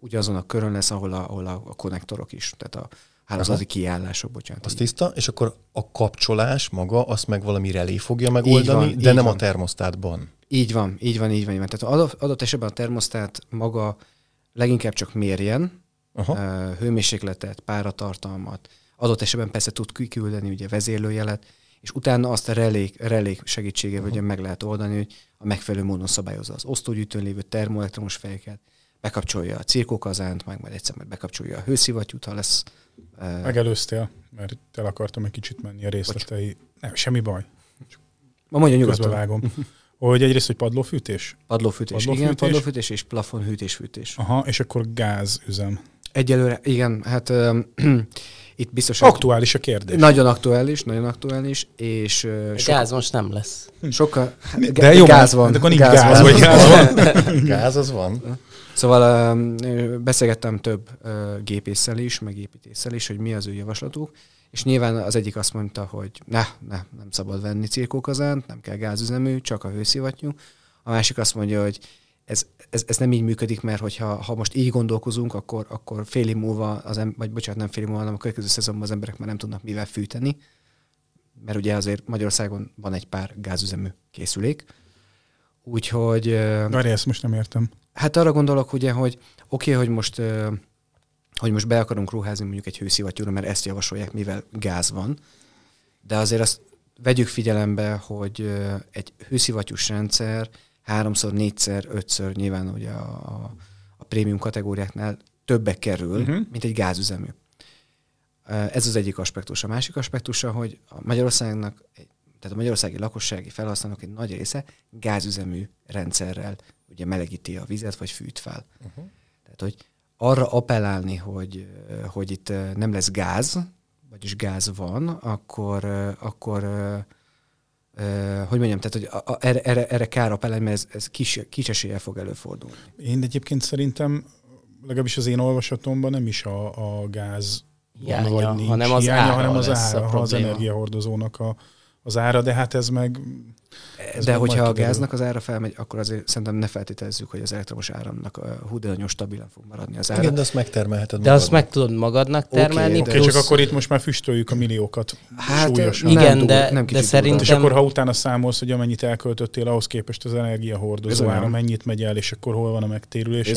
ugye azon a körön lesz, ahol a, ahol a, a konnektorok is, tehát a hálózati kiállások, bocsánat. Az így. tiszta, és akkor a kapcsolás maga, azt meg valami relé fogja megoldani, van, de nem van. a termosztátban. Így van, így van, így van. Így van. Tehát adott, esetben a termosztát maga leginkább csak mérjen, Aha. hőmérsékletet, páratartalmat, adott esetben persze tud kiküldeni ugye vezérlőjelet, és utána azt a relé, relé segítségével ugye meg lehet oldani, hogy a megfelelő módon szabályozza az osztógyűjtőn lévő termoelektromos fejeket, bekapcsolja a cirkókazánt, meg majd egyszer majd bekapcsolja a hőszivattyút, ha lesz. Megelőztél, mert el akartam egy kicsit menni a részletei. Nem, semmi baj. Ma mondja nyugodtan. Közbevágom. Hogy egyrészt, hogy padlófűtés? Padlófűtés, Padlófűtés? igen, padlófűtés és plafonhűtés-fűtés. Aha, és akkor gázüzem. Egyelőre, igen, hát ö, itt biztos... Aktuális a kérdés. Nagyon aktuális, nagyon aktuális, és A sokkal, gáz most nem lesz. sokkal hát, De jó, gáz van. de akkor nincs gáz, vagy gáz van. Gáz az van. Szóval ö, beszélgettem több gépésszel is, meg építéssel is, hogy mi az ő javaslatuk, és nyilván az egyik azt mondta, hogy ne, ne, nem szabad venni cirkókazánt, nem kell gázüzemű, csak a hőszivattyú. A másik azt mondja, hogy ez, ez, ez nem így működik, mert hogyha ha most így gondolkozunk, akkor, akkor fél év múlva, az em, vagy bocsánat, nem fél év múlva, hanem a következő szezonban az emberek már nem tudnak mivel fűteni, mert ugye azért Magyarországon van egy pár gázüzemű készülék. Úgyhogy... Várj, ezt most nem értem. Hát arra gondolok ugye, hogy oké, okay, hogy most hogy most be akarunk ruházni mondjuk egy hőszivattyúra, mert ezt javasolják, mivel gáz van, de azért azt vegyük figyelembe, hogy egy hőszivattyús rendszer háromszor, négyszer, ötször nyilván ugye a, a, a prémium kategóriáknál többe kerül, uh-huh. mint egy gázüzemű. Ez az egyik aspektus. A másik aspektusa, hogy a Magyarországnak, tehát a magyarországi lakossági felhasználók egy nagy része gázüzemű rendszerrel ugye melegíti a vizet, vagy fűt fel. Uh-huh. Tehát, hogy arra appellálni, hogy, ö, hogy itt ö, nem lesz gáz, vagyis gáz van, akkor, ö, akkor hogy mondjam, tehát, hogy a, a, erre, erre, erre kár appellálni, mert ez, ez kis, kis eséllyel fog előfordulni. Én egyébként szerintem, legalábbis az én olvasatomban nem is a, a gáz van, Hiánya, vagy nincs hanem az hiánya, ára hanem az, ára, az energiahordozónak a, az ára, de hát ez meg... Ez De hogyha a gáznak az ára felmegy, akkor azért szerintem ne feltételezzük, hogy az elektromos áramnak hú, de nagyon stabilan fog maradni az ára. Igen, de azt megtermelheted De azt magadnak. meg tudod magadnak termelni, Oké, plusz... csak akkor itt most már füstöljük a milliókat Hát, súlyosan. nem Igen, túl- de, nem de szerintem... És akkor, ha utána számolsz, hogy amennyit elköltöttél, ahhoz képest az energiahordozó ára mennyit megy el, és akkor hol van a megtérülés?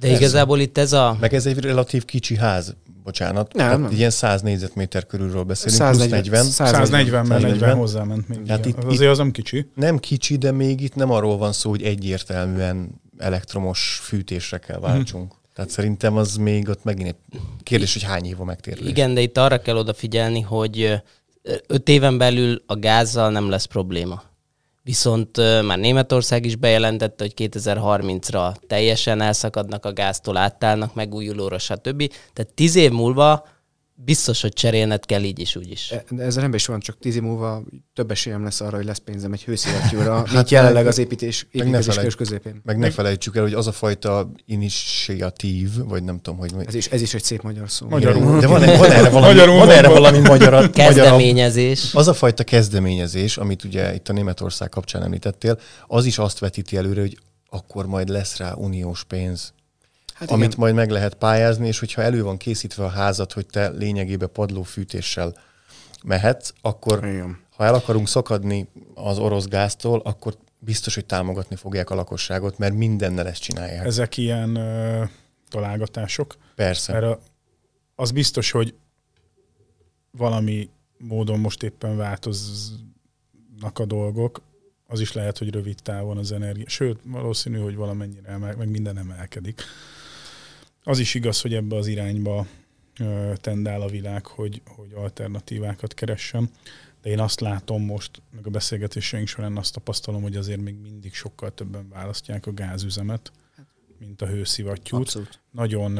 De igazából itt ez a... Meg ez egy relatív kicsi ház, bocsánat. Nem, Tehát nem. Ilyen 100 négyzetméter körülről beszélünk, 140, plusz 40. 140, mert 40 140. hozzáment még. Hát Hát itt- itt, azért az nem kicsi. Nem kicsi, de még itt nem arról van szó, hogy egyértelműen elektromos fűtésre kell váltsunk. Tehát szerintem az még ott megint egy kérdés, hogy hány év a megtérülés. Igen, de itt arra kell odafigyelni, hogy öt éven belül a gázzal nem lesz probléma. Viszont már Németország is bejelentette, hogy 2030-ra teljesen elszakadnak a gáztól, átállnak megújulóra, stb. Tehát tíz év múlva biztos, hogy cserélned kell így is, úgy is. E- De ezzel nem is van, csak tíz év múlva több esélyem lesz arra, hogy lesz pénzem egy hőszivattyúra, mint jelenleg az építés, építkezés középén. Meg ne felejtsük el, hogy az a fajta initiatív, vagy nem tudom, hogy... Ez is, ez is egy szép magyar szó. Magyarul. De van, van erre valami, Magyarul van erre valami magyar, magyar Kezdeményezés. Az a fajta kezdeményezés, amit ugye itt a Németország kapcsán említettél, az is azt vetíti előre, hogy akkor majd lesz rá uniós pénz, Hát amit igen. majd meg lehet pályázni, és hogyha elő van készítve a házat, hogy te lényegében padlófűtéssel mehetsz, akkor Igen. ha el akarunk szakadni az orosz gáztól, akkor biztos, hogy támogatni fogják a lakosságot, mert mindennel ezt csinálják. Ez... Ezek ilyen ö, találgatások. Persze. A, az biztos, hogy valami módon most éppen változnak a dolgok, az is lehet, hogy rövid távon az energia. Sőt, valószínű, hogy valamennyire emel, meg minden emelkedik. Az is igaz, hogy ebbe az irányba tendál a világ, hogy, hogy alternatívákat keressen. De én azt látom most, meg a beszélgetéseink során azt tapasztalom, hogy azért még mindig sokkal többen választják a gázüzemet, mint a hőszivattyút. Abszolút. Nagyon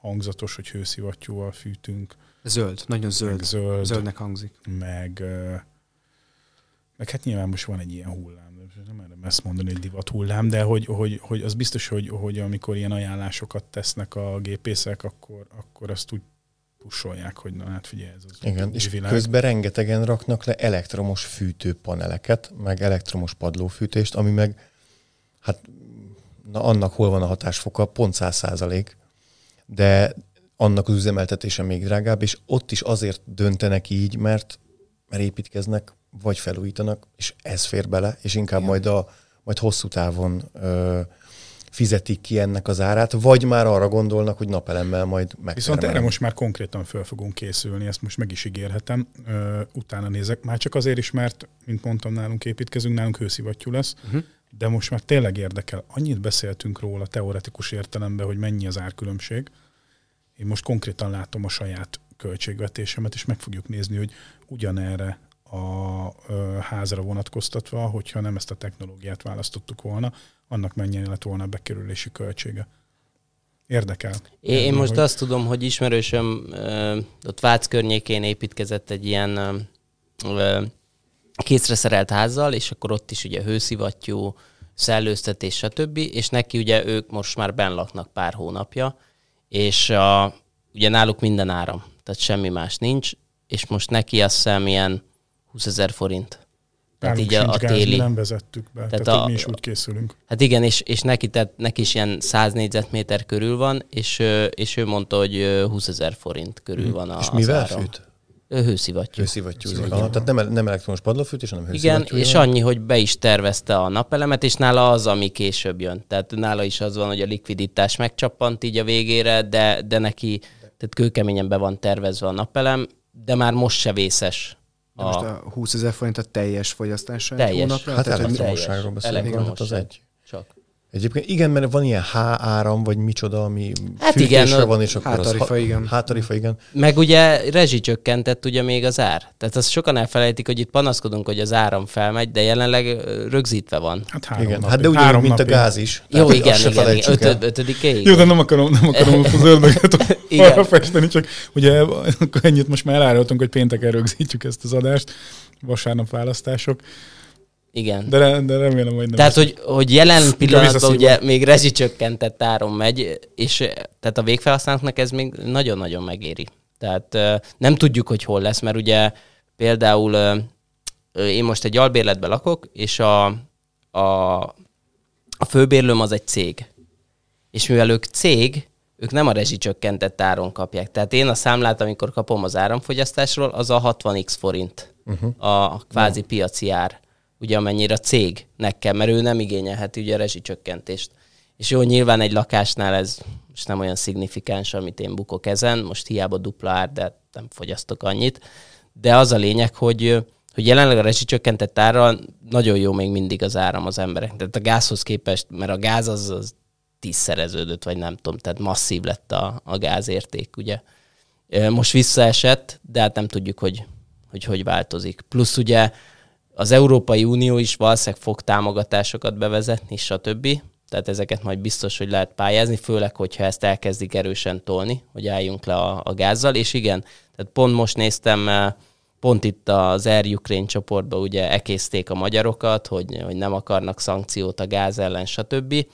hangzatos, hogy hőszivattyúval fűtünk, Zöld, nagyon zöld. meg zöld, Zöldnek hangzik. meg, meg hát nyilván most van egy ilyen hullám, nem merem ezt mondani, hogy divat hullám, de hogy, hogy, hogy az biztos, hogy, hogy amikor ilyen ajánlásokat tesznek a gépészek, akkor, akkor azt úgy pusolják, hogy na hát figyelj, ez az Igen, és világ. közben rengetegen raknak le elektromos fűtőpaneleket, meg elektromos padlófűtést, ami meg, hát na annak hol van a hatásfoka, pont 100 százalék, de annak az üzemeltetése még drágább, és ott is azért döntenek így, mert, mert építkeznek, vagy felújítanak, és ez fér bele, és inkább Igen. majd, a, majd hosszú távon ö, fizetik ki ennek az árát, vagy már arra gondolnak, hogy napelemmel majd megtermelnek. Viszont erre most már konkrétan föl fogunk készülni, ezt most meg is ígérhetem. Ö, utána nézek, már csak azért is, mert, mint mondtam, nálunk építkezünk, nálunk hőszivattyú lesz, uh-huh. de most már tényleg érdekel. Annyit beszéltünk róla teoretikus értelemben, hogy mennyi az árkülönbség. Én most konkrétan látom a saját költségvetésemet, és meg fogjuk nézni, hogy ugyanerre a házra vonatkoztatva, hogyha nem ezt a technológiát választottuk volna, annak mennyi lett volna a bekerülési költsége. Érdekel. Én, én most hogy- azt tudom, hogy ismerősöm ö, ott Vác környékén építkezett egy ilyen ö, készre szerelt házzal, és akkor ott is ugye hőszivattyú, szellőztetés, stb. És neki ugye ők most már benn laknak pár hónapja, és a, ugye náluk minden áram, tehát semmi más nincs, és most neki azt hiszem ilyen 20 ezer forint. Tehát Nálunk így a, a gáz, mi téli. nem vezettük be, tehát, Tehát a- mi is úgy készülünk. Hát igen, és, és neki, tehát neki is ilyen 100 négyzetméter körül van, és, és ő mondta, hogy ö, 20 ezer forint körül van a, és mivel áram. fűt? Hőszivattyú. Hőszivattyúzik. Aha, tehát nem, nem elektromos padlófűtés, hanem Igen, hőszivattyú. és annyi, hogy be is tervezte a napelemet, és nála az, ami később jön. Tehát nála is az van, hogy a likviditás megcsappant így a végére, de, de neki tehát kőkeményen be van tervezve a napelem, de már most se vészes. De most A, a 20 ezer forint a teljes fogyasztása egy Teljes. hónapra? Hát Tehát, elektromosságról beszélünk, hát az egy. Egyébként igen, mert van ilyen H áram, vagy micsoda, ami Hát fűtésre igen, van, és akkor H-tarifa, az... igen. H-tarifa, igen. Meg ugye rezsicsökkentett ugye még az ár. Tehát azt sokan elfelejtik, hogy itt panaszkodunk, hogy az áram felmegy, de jelenleg rögzítve van. Hát három igen. napig. Hát de ugyanúgy, három mint a napig. gáz is. Jó, igen, igen, igen. Ötöd, ötödikéig? Jó, de nem akarom, nem akarom a zöldöget arra festeni, csak ugye akkor ennyit most már elárultunk, hogy pénteken rögzítjük ezt az adást, vasárnap választások, Igen. de, re- de remélem, hogy nem. Tehát, hogy, hogy jelen pillanatban ugye még rezsicsökkentett áron megy, és eh, tehát a végfelhasználóknak ez még nagyon-nagyon megéri. Tehát eh, nem tudjuk, hogy hol lesz, mert ugye például eh, én most egy albérletben lakok, és a, a, a főbérlőm az egy cég. És mivel ők cég, ők nem a rezsicsökkentett áron kapják. Tehát én a számlát, amikor kapom az áramfogyasztásról, az a 60x forint uh-huh. a kvázi piaci ár, ugye amennyire a cégnek kell, mert ő nem igényelheti ugye a rezsicsökkentést. És jó, nyilván egy lakásnál ez most nem olyan szignifikáns, amit én bukok ezen, most hiába dupla ár, de nem fogyasztok annyit. De az a lényeg, hogy hogy jelenleg a rezsicsökkentett ára nagyon jó még mindig az áram az emberek. Tehát a gázhoz képest, mert a gáz az, az tízszereződött, vagy nem tudom, tehát masszív lett a, a gázérték, ugye. Most visszaesett, de hát nem tudjuk, hogy hogy, hogy változik. Plusz ugye az Európai Unió is valószínűleg fog támogatásokat bevezetni, stb. Tehát ezeket majd biztos, hogy lehet pályázni, főleg, hogyha ezt elkezdik erősen tolni, hogy álljunk le a, a gázzal. És igen, tehát pont most néztem, eh, pont itt az Air Ukraine csoportban ugye ekészték a magyarokat, hogy, hogy nem akarnak szankciót a gáz ellen, stb.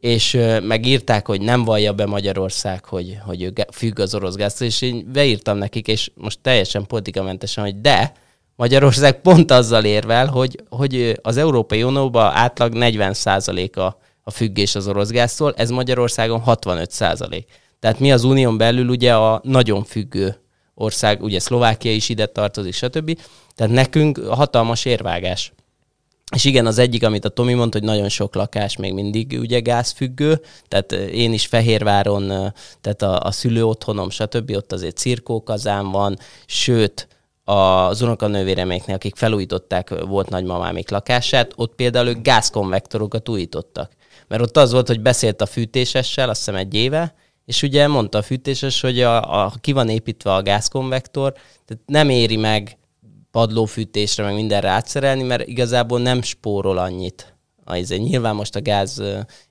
És ö, megírták, hogy nem vallja be Magyarország, hogy, hogy ő függ az orosz gáztól, és én beírtam nekik, és most teljesen politikamentesen, hogy de, Magyarország pont azzal érvel, hogy, hogy az Európai Unióban átlag 40% a, a függés az orosz gáztól, ez Magyarországon 65%. Tehát mi az unión belül ugye a nagyon függő ország, ugye Szlovákia is ide tartozik, stb. Tehát nekünk hatalmas érvágás. És igen, az egyik, amit a Tomi mondta, hogy nagyon sok lakás még mindig ugye gázfüggő, tehát én is Fehérváron, tehát a, a szülő otthonom, stb. ott azért cirkókazán van, sőt, az unokanővéreméknél, akik felújították, volt nagymamámik lakását, ott például ők gázkonvektorokat újítottak. Mert ott az volt, hogy beszélt a fűtésessel, azt hiszem egy éve, és ugye mondta a fűtéses, hogy a, a, ki van építve a gázkonvektor, tehát nem éri meg padlófűtésre, meg mindenre átszerelni, mert igazából nem spórol annyit. Azért nyilván most a gáz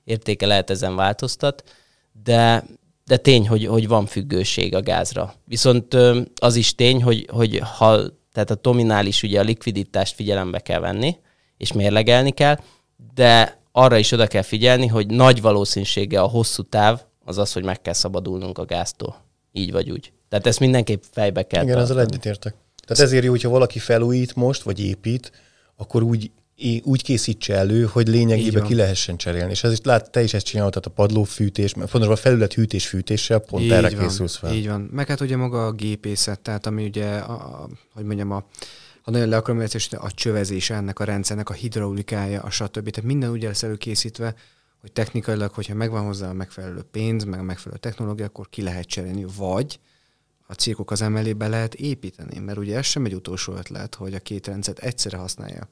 értéke lehet ezen változtat, de, de tény, hogy, hogy van függőség a gázra. Viszont az is tény, hogy, hogy ha, tehát a Tominál is ugye a likviditást figyelembe kell venni, és mérlegelni kell, de arra is oda kell figyelni, hogy nagy valószínűsége a hosszú táv az az, hogy meg kell szabadulnunk a gáztól. Így vagy úgy. Tehát ezt mindenképp fejbe kell Igen, tartani. ezzel egyetértek. Tehát ezért jó, hogyha valaki felújít most, vagy épít, akkor úgy, úgy készítse elő, hogy lényegében ki lehessen cserélni. És ezt lát, te is ezt csináltad a padlófűtés, mert fontos a felület hűtés fűtéssel pont így erre van, készülsz fel. Így van. Meg hát ugye maga a gépészet, tehát ami ugye, a, a, hogy mondjam, a, ha nagyon le akarom a csövezés ennek a rendszernek, a hidraulikája, a stb. Tehát minden úgy lesz előkészítve, hogy technikailag, hogyha megvan hozzá a megfelelő pénz, meg a megfelelő technológia, akkor ki lehet cserélni, vagy a cirkok az emelébe lehet építeni, mert ugye ez sem egy utolsó ötlet, hogy a két rendszert egyszerre használja.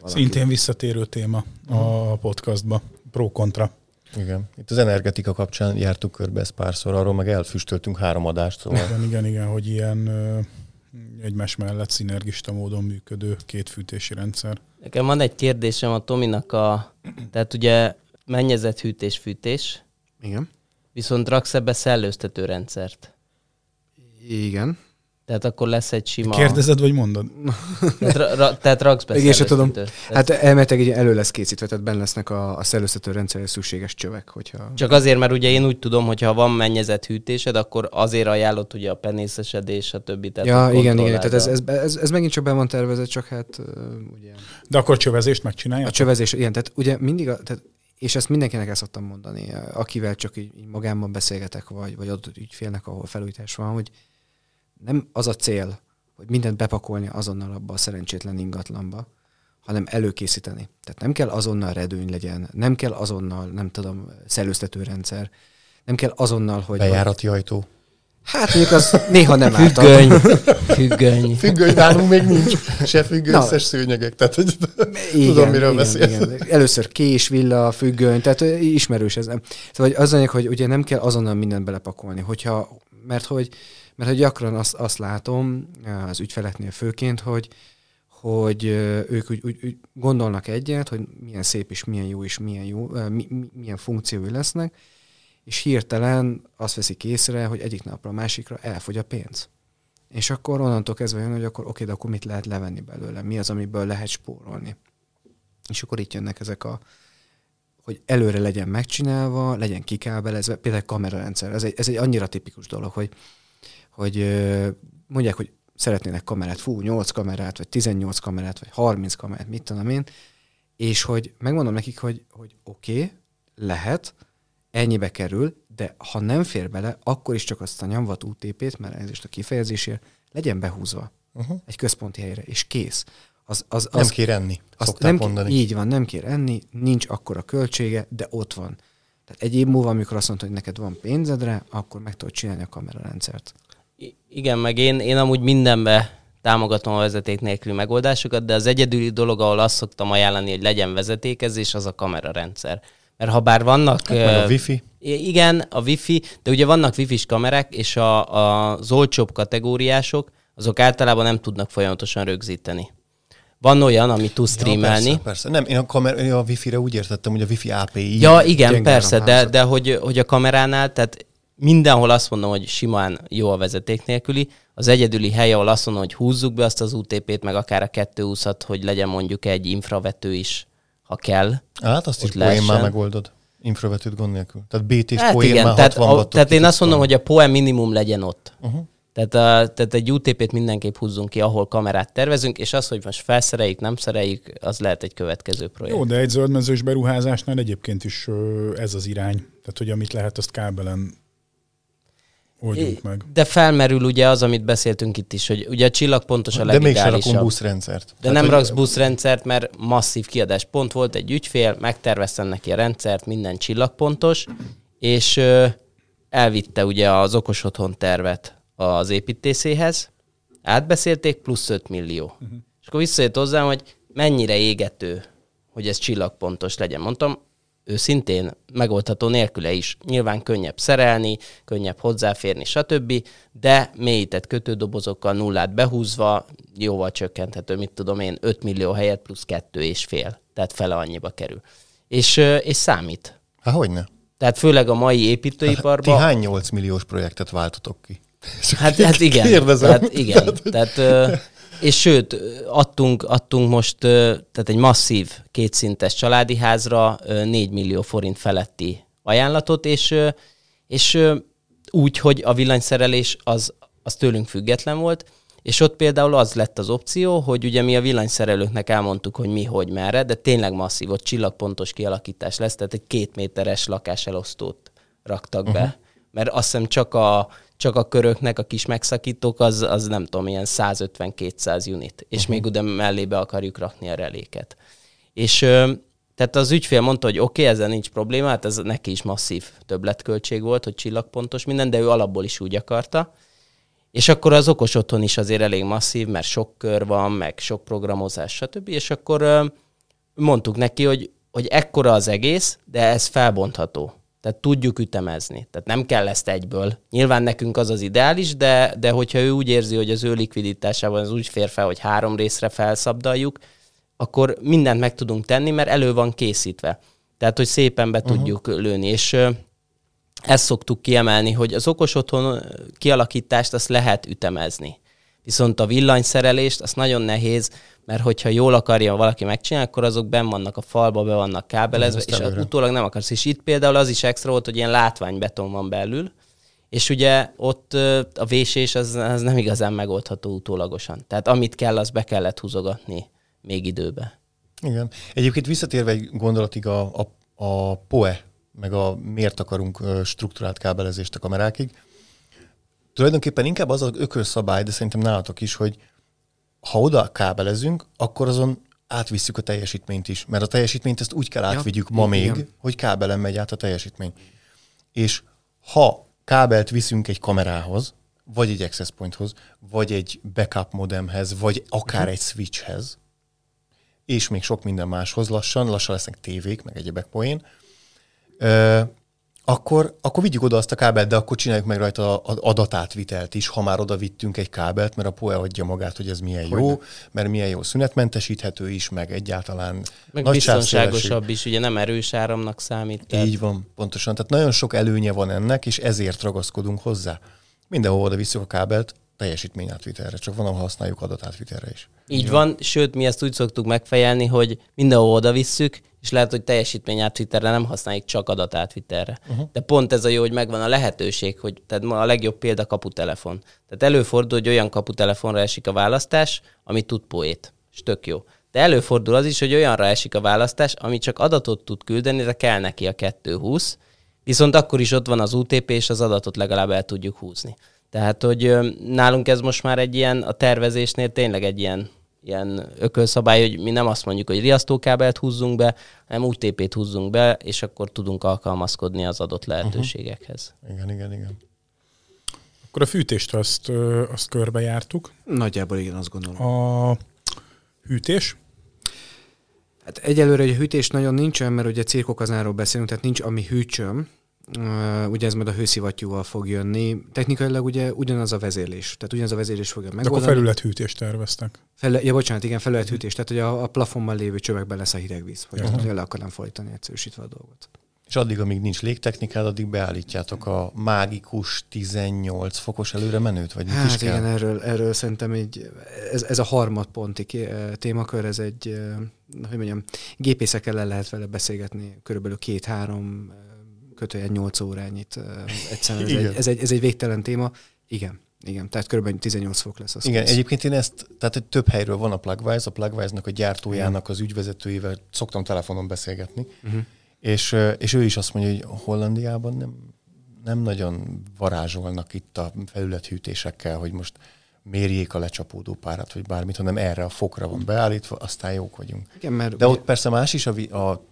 Valaki. Szintén visszatérő téma a podcastba, pro-kontra. Igen. Itt az energetika kapcsán jártuk körbe ezt párszor, arról meg elfüstöltünk három adást. Szóval. Igen, igen, igen, hogy ilyen egymás mellett szinergista módon működő két fűtési rendszer. Nekem van egy kérdésem a Tominak a, tehát ugye mennyezett hűtés-fűtés. Igen. Viszont raksz ebbe szellőztető rendszert. Igen. Tehát akkor lesz egy sima... Kérdezed, vagy mondod? tehát, ra, ra, tehát raksz be Igen, tudom. Hát elméletileg elő lesz készítve, tehát benne lesznek a, a szellőztető rendszerre szükséges csövek. Hogyha... Csak azért, mert ugye én úgy tudom, hogy ha van mennyezett hűtésed, akkor azért ajánlott ugye a penészesedés, a többi. Tehát ja, igen, igen. Tehát ez, ez, ez, ez, megint csak be van tervezett, csak hát ugye... De akkor csövezést megcsinálja? A csövezés, igen. Tehát ugye mindig, a, tehát és ezt mindenkinek el szoktam mondani, akivel csak így, így magában beszélgetek, vagy, vagy adott ügyfélnek, ahol felújítás van, hogy nem az a cél, hogy mindent bepakolni azonnal abba a szerencsétlen ingatlanba, hanem előkészíteni. Tehát nem kell azonnal redőny legyen, nem kell azonnal, nem tudom, szellőztetőrendszer, nem kell azonnal, hogy... Bejárati ajtó. Hát mondjuk az néha nem Függöny. Függöny. Függöny nálunk még nincs. Se függönyszes szőnyegek. Tehát hogy igen, tudom, miről beszélsz. Először kés, villa, függöny, tehát ismerős ez. Szóval az anyag, hogy ugye nem kell azonnal mindent belepakolni, hogyha, mert hogy, mert hogy gyakran azt, azt látom az ügyfeleknél főként, hogy, hogy ők úgy, úgy, úgy gondolnak egyet, hogy milyen szép és milyen jó és milyen, jó, mi, milyen funkciói lesznek, és hirtelen azt veszik észre, hogy egyik napra a másikra elfogy a pénz. És akkor onnantól kezdve jön, hogy akkor oké, de akkor mit lehet levenni belőle, mi az, amiből lehet spórolni. És akkor itt jönnek ezek a, hogy előre legyen megcsinálva, legyen kikábelezve, például kamerarendszer. Ez egy, ez egy annyira tipikus dolog, hogy, hogy mondják, hogy szeretnének kamerát, fú, 8 kamerát, vagy 18 kamerát, vagy 30 kamerát, mit tudom én, és hogy megmondom nekik, hogy, hogy oké, okay, lehet, ennyibe kerül, de ha nem fér bele, akkor is csak azt a nyomvat UTP-t, mert ez is a kifejezésért, legyen behúzva uh-huh. egy központi helyre, és kész. Az, az, az, nem kér enni, azt nem, mondani. Így van, nem kér enni, nincs akkora költsége, de ott van. Tehát egy év múlva, amikor azt mondta, hogy neked van pénzedre, akkor meg tudod csinálni a kamerarendszert. Igen, meg én, én amúgy mindenbe támogatom a vezeték nélküli megoldásokat, de az egyedüli dolog, ahol azt szoktam ajánlani, hogy legyen vezetékezés, az a kamerarendszer. Mert ha bár vannak... Hát meg a wifi. Igen, a wifi, de ugye vannak wifi-s kamerák, és a, a, az olcsóbb kategóriások, azok általában nem tudnak folyamatosan rögzíteni. Van olyan, ami tud streamelni. Ja, persze, persze. Nem, én a, kamer- a wifi-re úgy értettem, hogy a wifi API. Ja, igen, persze, de, de hogy, hogy a kameránál, tehát mindenhol azt mondom, hogy simán jó a vezeték nélküli. Az egyedüli hely, ahol azt mondom, hogy húzzuk be azt az UTP-t, meg akár a 220 hogy legyen mondjuk egy infravető is ha kell. Hát azt is poén már megoldod. Infravetőt gond nélkül. Tehát BT és hát poén igen, már tehát, a, tehát én azt mondom, hogy a poén minimum legyen ott. Uh-huh. Tehát, a, tehát egy UTP-t mindenképp húzzunk ki, ahol kamerát tervezünk, és az, hogy most felszereljük, nem szereljük, az lehet egy következő projekt. Jó, de egy zöldmezős beruházásnál egyébként is ez az irány. Tehát, hogy amit lehet, azt kábelen oldjunk meg. De felmerül ugye az, amit beszéltünk itt is, hogy ugye a csillagpontos a De mégsem rakunk buszrendszert. De Tehát, nem hogy- raksz buszrendszert, mert masszív kiadás. Pont volt egy ügyfél, megterveztem neki a rendszert, minden csillagpontos, és ö, elvitte ugye az okos otthon tervet az építészéhez, átbeszélték, plusz 5 millió. Uh-huh. És akkor visszajött hozzám, hogy mennyire égető, hogy ez csillagpontos legyen. Mondtam, őszintén megoldható nélküle is. Nyilván könnyebb szerelni, könnyebb hozzáférni, stb., de mélyített kötődobozokkal nullát behúzva jóval csökkenthető, mit tudom én, 5 millió helyett plusz kettő és fél. Tehát fele annyiba kerül. És, és számít. Há, hogyne? Tehát főleg a mai Ti építőiparban... hány 8 milliós projektet váltotok ki? Hát, hát igen. Kérdezem. Tehát igen. Tehát, és sőt, adtunk, adtunk most tehát egy masszív kétszintes családi házra ö, 4 millió forint feletti ajánlatot, és, és úgy, hogy a villanyszerelés az, az tőlünk független volt, és ott például az lett az opció, hogy ugye mi a villanyszerelőknek elmondtuk, hogy mi, hogy merre, de tényleg masszív, ott csillagpontos kialakítás lesz, tehát egy két méteres lakáselosztót raktak uh-huh. be. Mert azt hiszem csak a, csak a köröknek a kis megszakítók, az, az nem tudom, ilyen 150-200 unit, és uh-huh. még oda mellébe akarjuk rakni a reléket. És tehát az ügyfél mondta, hogy oké, okay, ezzel nincs probléma, hát ez neki is masszív többletköltség volt, hogy csillagpontos minden, de ő alapból is úgy akarta. És akkor az okos otthon is azért elég masszív, mert sok kör van, meg sok programozás, stb. És akkor mondtuk neki, hogy, hogy ekkora az egész, de ez felbontható. Tehát tudjuk ütemezni. Tehát nem kell ezt egyből. Nyilván nekünk az az ideális, de, de hogyha ő úgy érzi, hogy az ő likviditásában az úgy fér fel, hogy három részre felszabdaljuk, akkor mindent meg tudunk tenni, mert elő van készítve. Tehát, hogy szépen be uh-huh. tudjuk lőni. És ezt szoktuk kiemelni, hogy az okos otthon kialakítást azt lehet ütemezni. Viszont a villanyszerelést azt nagyon nehéz, mert hogyha jól akarja valaki megcsinálni, akkor azok ben vannak a falba, be vannak kábelezve, és előre. utólag nem akarsz. És itt például az is extra volt, hogy ilyen látványbeton van belül, és ugye ott a vésés az, az nem igazán megoldható utólagosan. Tehát amit kell, az be kellett húzogatni még időbe. Igen. Egyébként visszatérve egy gondolatig a, a, a POE, meg a miért akarunk struktúrált kábelezést a kamerákig, tulajdonképpen inkább az az ökölszabály, de szerintem nálatok is, hogy ha oda kábelezünk, akkor azon átvisszük a teljesítményt is. Mert a teljesítményt ezt úgy kell átvigyük ma még, igen. hogy kábelen megy át a teljesítmény. És ha kábelt viszünk egy kamerához, vagy egy access pointhoz, vagy egy backup modemhez, vagy akár egy switchhez, és még sok minden máshoz lassan, lassan lesznek tévék, meg egyebek poén, akkor, akkor vigyük oda azt a kábelt, de akkor csináljuk meg rajta a adatátvitelt is, ha már oda vittünk egy kábelt, mert a POE adja magát, hogy ez milyen jó, mert milyen jó szünetmentesíthető is, meg egyáltalán Meg nagy biztonságosabb is, ugye nem erős áramnak számít. tehát- így van, pontosan. Tehát nagyon sok előnye van ennek, és ezért ragaszkodunk hozzá. Mindenhol oda visszük a kábelt, teljesítményátvitelre, csak van, ahol használjuk adatátvitelre is. Így van, sőt, mi ezt úgy szoktuk megfejelni, hogy mindenhol oda visszük, és lehet, hogy teljesítményátvitelre nem használjuk csak adatátvitelre. Uh-huh. De pont ez a jó, hogy megvan a lehetőség, hogy tehát ma a legjobb példa kaputelefon. Tehát előfordul, hogy olyan kaputelefonra esik a választás, ami tud poét, és tök jó. De előfordul az is, hogy olyanra esik a választás, ami csak adatot tud küldeni, de kell neki a 220, viszont akkor is ott van az UTP, és az adatot legalább el tudjuk húzni. Tehát, hogy nálunk ez most már egy ilyen, a tervezésnél tényleg egy ilyen, ilyen ökölszabály, hogy mi nem azt mondjuk, hogy riasztókábelt húzzunk be, hanem UTP-t húzzunk be, és akkor tudunk alkalmazkodni az adott lehetőségekhez. Igen, igen, igen. Akkor a fűtést azt, azt körbejártuk. Nagyjából igen, azt gondolom. A hűtés, Hát egyelőre egy hűtés nagyon nincsen, mert ugye cirkokaznáról beszélünk, tehát nincs ami hűtsöm. Ugye ez majd a hőszivattyúval fog jönni. Technikailag ugye ugyanaz a vezérlés. Tehát ugyanaz a vezérlés fogja de akkor megoldani. felülethűtést terveztek. Fele, ja, bocsánat, igen, felülethűtés. Tehát, hogy a, a plafonban lévő csövekben lesz a hideg víz. Hogy uh-huh. le akarnám folytani egyszerűsítve a dolgot. És addig, amíg nincs légtechnikád, addig beállítjátok a mágikus 18 fokos előre menőt, vagy mit is Hát kell? igen, erről, erről szerintem egy, ez, ez a harmadponti eh, témakör, ez egy, eh, hogy mondjam, gépészekkel el lehet vele beszélgetni körülbelül két-három eh, kötőjel nyolc órányit egyszerűen. Ez egy, ez, egy, ez egy végtelen téma. Igen, igen, tehát körülbelül 18 fok lesz. Az Igen, kész. egyébként én ezt, tehát egy több helyről van a Plugwise, a Plugwise-nak a gyártójának az ügyvezetőjével szoktam telefonon beszélgetni, uh-huh. és, és ő is azt mondja, hogy Hollandiában nem, nem nagyon varázsolnak itt a felülethűtésekkel, hogy most mérjék a lecsapódó párat, vagy bármit, hanem erre a fokra van beállítva, aztán jók vagyunk. Igen, mert De ugye- ott persze más is a, vi- a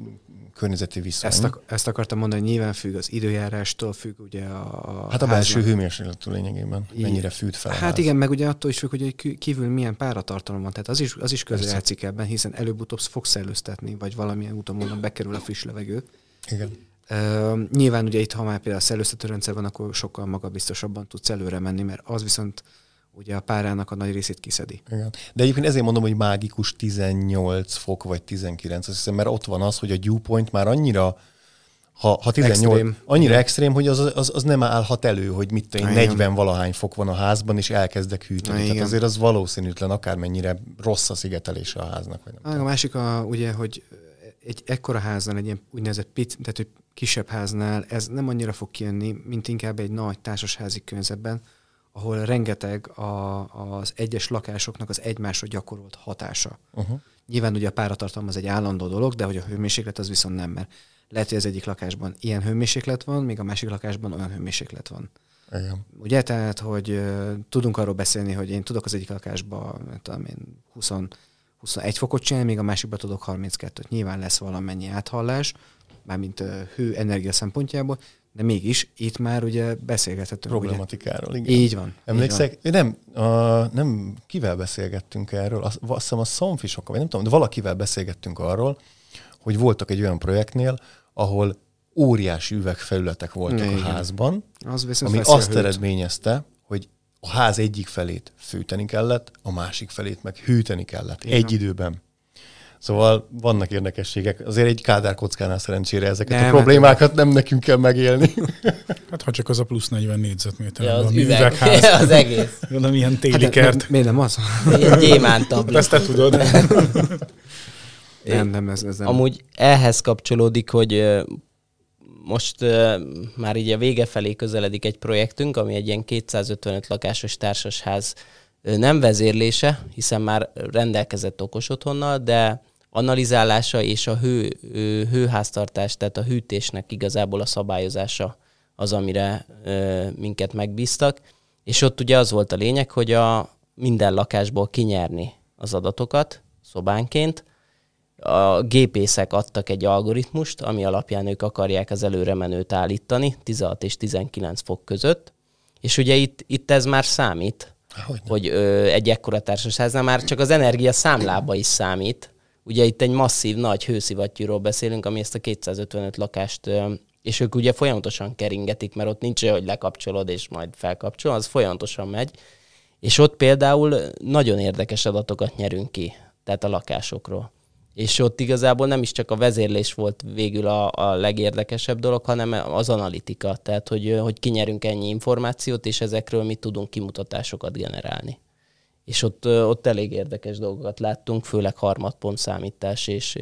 környezeti viszony. Ezt, ak- ezt akartam mondani, hogy nyilván függ az időjárástól, függ ugye a, a hát a belső háznak. hőmérsékletű lényegében, Így. mennyire fűt fel Hát ház. igen, meg ugye attól is függ, hogy kívül milyen páratartalom van. Tehát az is, az is közrejátszik ebben, hiszen előbb-utóbb fog szellőztetni, vagy valamilyen úton módon bekerül a friss levegő. Igen. Uh, nyilván ugye itt, ha már például a szellőztető rendszer van, akkor sokkal magabiztosabban tudsz előre menni, mert az viszont ugye a párának a nagy részét kiszedi. Igen. De egyébként ezért mondom, hogy mágikus 18 fok vagy 19, azt hiszem, mert ott van az, hogy a dew point már annyira ha, ha 18, Extrém. annyira extrém, hogy az, az, az nem állhat elő, hogy mit tudom, én, Igen. 40 valahány fok van a házban, és elkezdek hűteni. Igen. Tehát azért az valószínűtlen, akármennyire rossz a szigetelése a háznak. Vagy nem A tudom. másik a, ugye, hogy egy ekkora háznál, egy ilyen úgynevezett pit, tehát hogy kisebb háznál ez nem annyira fog kijönni, mint inkább egy nagy társasházi környezetben, ahol rengeteg a, az egyes lakásoknak az egymásra gyakorolt hatása. Uh-huh. Nyilván ugye a páratartalom az egy állandó dolog, de hogy a hőmérséklet az viszont nem, mert lehet, hogy az egyik lakásban ilyen hőmérséklet van, még a másik lakásban olyan hőmérséklet van. Igen. Ugye, tehát, hogy uh, tudunk arról beszélni, hogy én tudok az egyik lakásban, nem tudom én, 20, 21 fokot csinálni, még a másikban tudok 32-t. Nyilván lesz valamennyi áthallás, mármint uh, hő energia szempontjából, de mégis itt már ugye beszélgethetünk. Ugye? Problematikáról, igen. Így van. Emlékszek? Így nem, a, nem, kivel beszélgettünk erről? Azt, azt hiszem a szomfisokkal, vagy nem tudom, de valakivel beszélgettünk arról, hogy voltak egy olyan projektnél, ahol óriási üvegfelületek voltak Igen. a házban, van. Az ami azt eredményezte, hogy a ház egyik felét fűteni kellett, a másik felét meg hűteni kellett. Igen. Egy időben. Szóval vannak érdekességek. Azért egy kádár kockánál szerencsére ezeket Nem, a problémákat nem nekünk kell megélni. Hát ha csak az a plusz 40 négyzetméter, Ja, az üveg, üvegház, az egész. valami ilyen téli Hát, kert. miért nem az? Egy gyémánt Hát ezt te tudod. nem, nem, ez, ez nem. Amúgy ehhez kapcsolódik, hogy most már így a vége felé közeledik egy projektünk, ami egy ilyen 255 lakásos társasház nem vezérlése, hiszen már rendelkezett okos otthonnal, de analizálása és a hő, hőháztartás, tehát a hűtésnek igazából a szabályozása az, amire ö, minket megbíztak. És ott ugye az volt a lényeg, hogy a minden lakásból kinyerni az adatokat szobánként, a gépészek adtak egy algoritmust, ami alapján ők akarják az előremenőt állítani 16 és 19 fok között, és ugye itt, itt ez már számít, Hogy hogy ö, egy ekkora társasháznál már csak az energia számlába is számít. Ugye itt egy masszív, nagy hőszivattyúról beszélünk, ami ezt a 255 lakást, ö, és ők ugye folyamatosan keringetik, mert ott nincs olyan, hogy lekapcsolod és majd felkapcsol, az folyamatosan megy. És ott például nagyon érdekes adatokat nyerünk ki, tehát a lakásokról. És ott igazából nem is csak a vezérlés volt végül a, a legérdekesebb dolog, hanem az analitika, tehát hogy, hogy kinyerünk ennyi információt, és ezekről mi tudunk kimutatásokat generálni. És ott, ott elég érdekes dolgokat láttunk, főleg harmadpont számítás, és,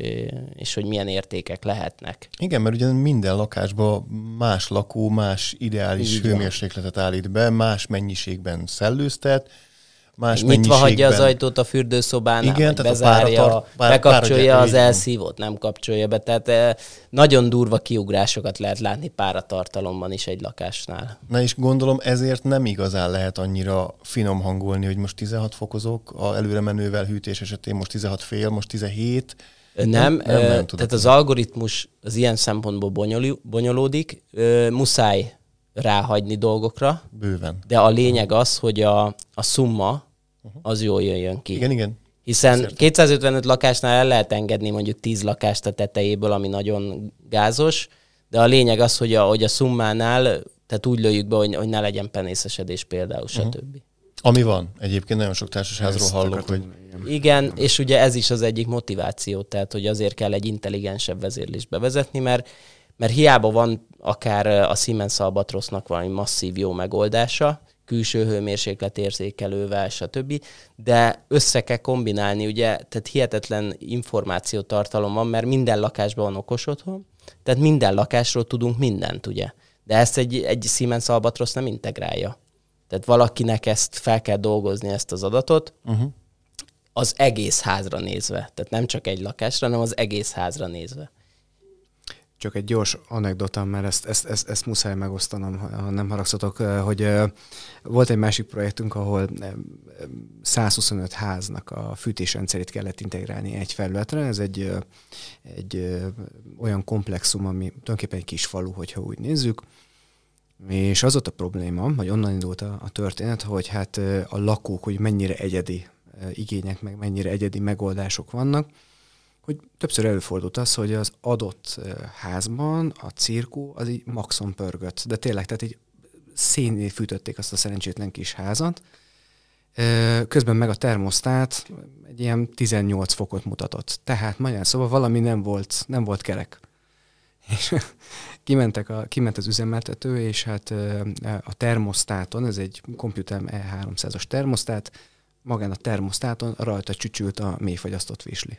és hogy milyen értékek lehetnek. Igen, mert ugye minden lakásban más lakó, más ideális Így hőmérsékletet állít be, más mennyiségben szellőztet, más Nyitva hagyja az ajtót a fürdőszobánál, Igen, tehát a bezárja, páratart- pár- bekapcsolja páragyár- az elszívót, nem kapcsolja be. Tehát eh, nagyon durva kiugrásokat lehet látni páratartalomban is egy lakásnál. Na és gondolom ezért nem igazán lehet annyira finom hangolni, hogy most 16 fokozok, a előre menővel hűtés esetén most 16 fél, most 17. Nem, nem, nem, nem nem tudok. tehát az algoritmus az ilyen szempontból bonyolódik, muszáj ráhagyni dolgokra, Bőven. de a lényeg az, hogy a, a szumma az jól jöjjön ki. Igen, igen. Hiszen Ezt 255 lakásnál el lehet engedni mondjuk 10 lakást a tetejéből, ami nagyon gázos, de a lényeg az, hogy a, hogy a szummánál, tehát úgy lőjük be, hogy, hogy ne legyen penészesedés például, stb. Ami van. Egyébként nagyon sok társasházról hallok, hogy igen. És ugye ez is az egyik motiváció, tehát hogy azért kell egy intelligensebb vezérlést bevezetni, mert, mert hiába van akár a Siemens Albatrossnak valami masszív jó megoldása, külső hőmérséklet érzékelővel, stb. De össze kell kombinálni, ugye, tehát hihetetlen információtartalom van, mert minden lakásban van okos otthon, tehát minden lakásról tudunk mindent, ugye. De ezt egy, egy Siemens Albatross nem integrálja. Tehát valakinek ezt fel kell dolgozni, ezt az adatot, uh-huh. az egész házra nézve. Tehát nem csak egy lakásra, hanem az egész házra nézve. Csak egy gyors anekdota, mert ezt, ezt, ezt, ezt muszáj megosztanom, ha nem haragszatok, hogy ö, volt egy másik projektünk, ahol ö, 125 háznak a fűtésrendszerét kellett integrálni egy felületre. Ez egy, egy olyan komplexum, ami tulajdonképpen egy kis falu, hogyha úgy nézzük. És az ott a probléma, hogy onnan indult a, a történet, hogy hát a lakók, hogy mennyire egyedi igények, meg mennyire egyedi megoldások vannak, hogy többször előfordult az, hogy az adott házban a cirkó az így maxon pörgött. De tényleg, tehát így szénné fűtötték azt a szerencsétlen kis házat. Közben meg a termosztát egy ilyen 18 fokot mutatott. Tehát magyar szóval valami nem volt, nem volt kerek. És kimentek a, kiment az üzemeltető, és hát a termosztáton, ez egy Computer E300-as termosztát, magán a termosztáton rajta csücsült a mélyfagyasztott visli.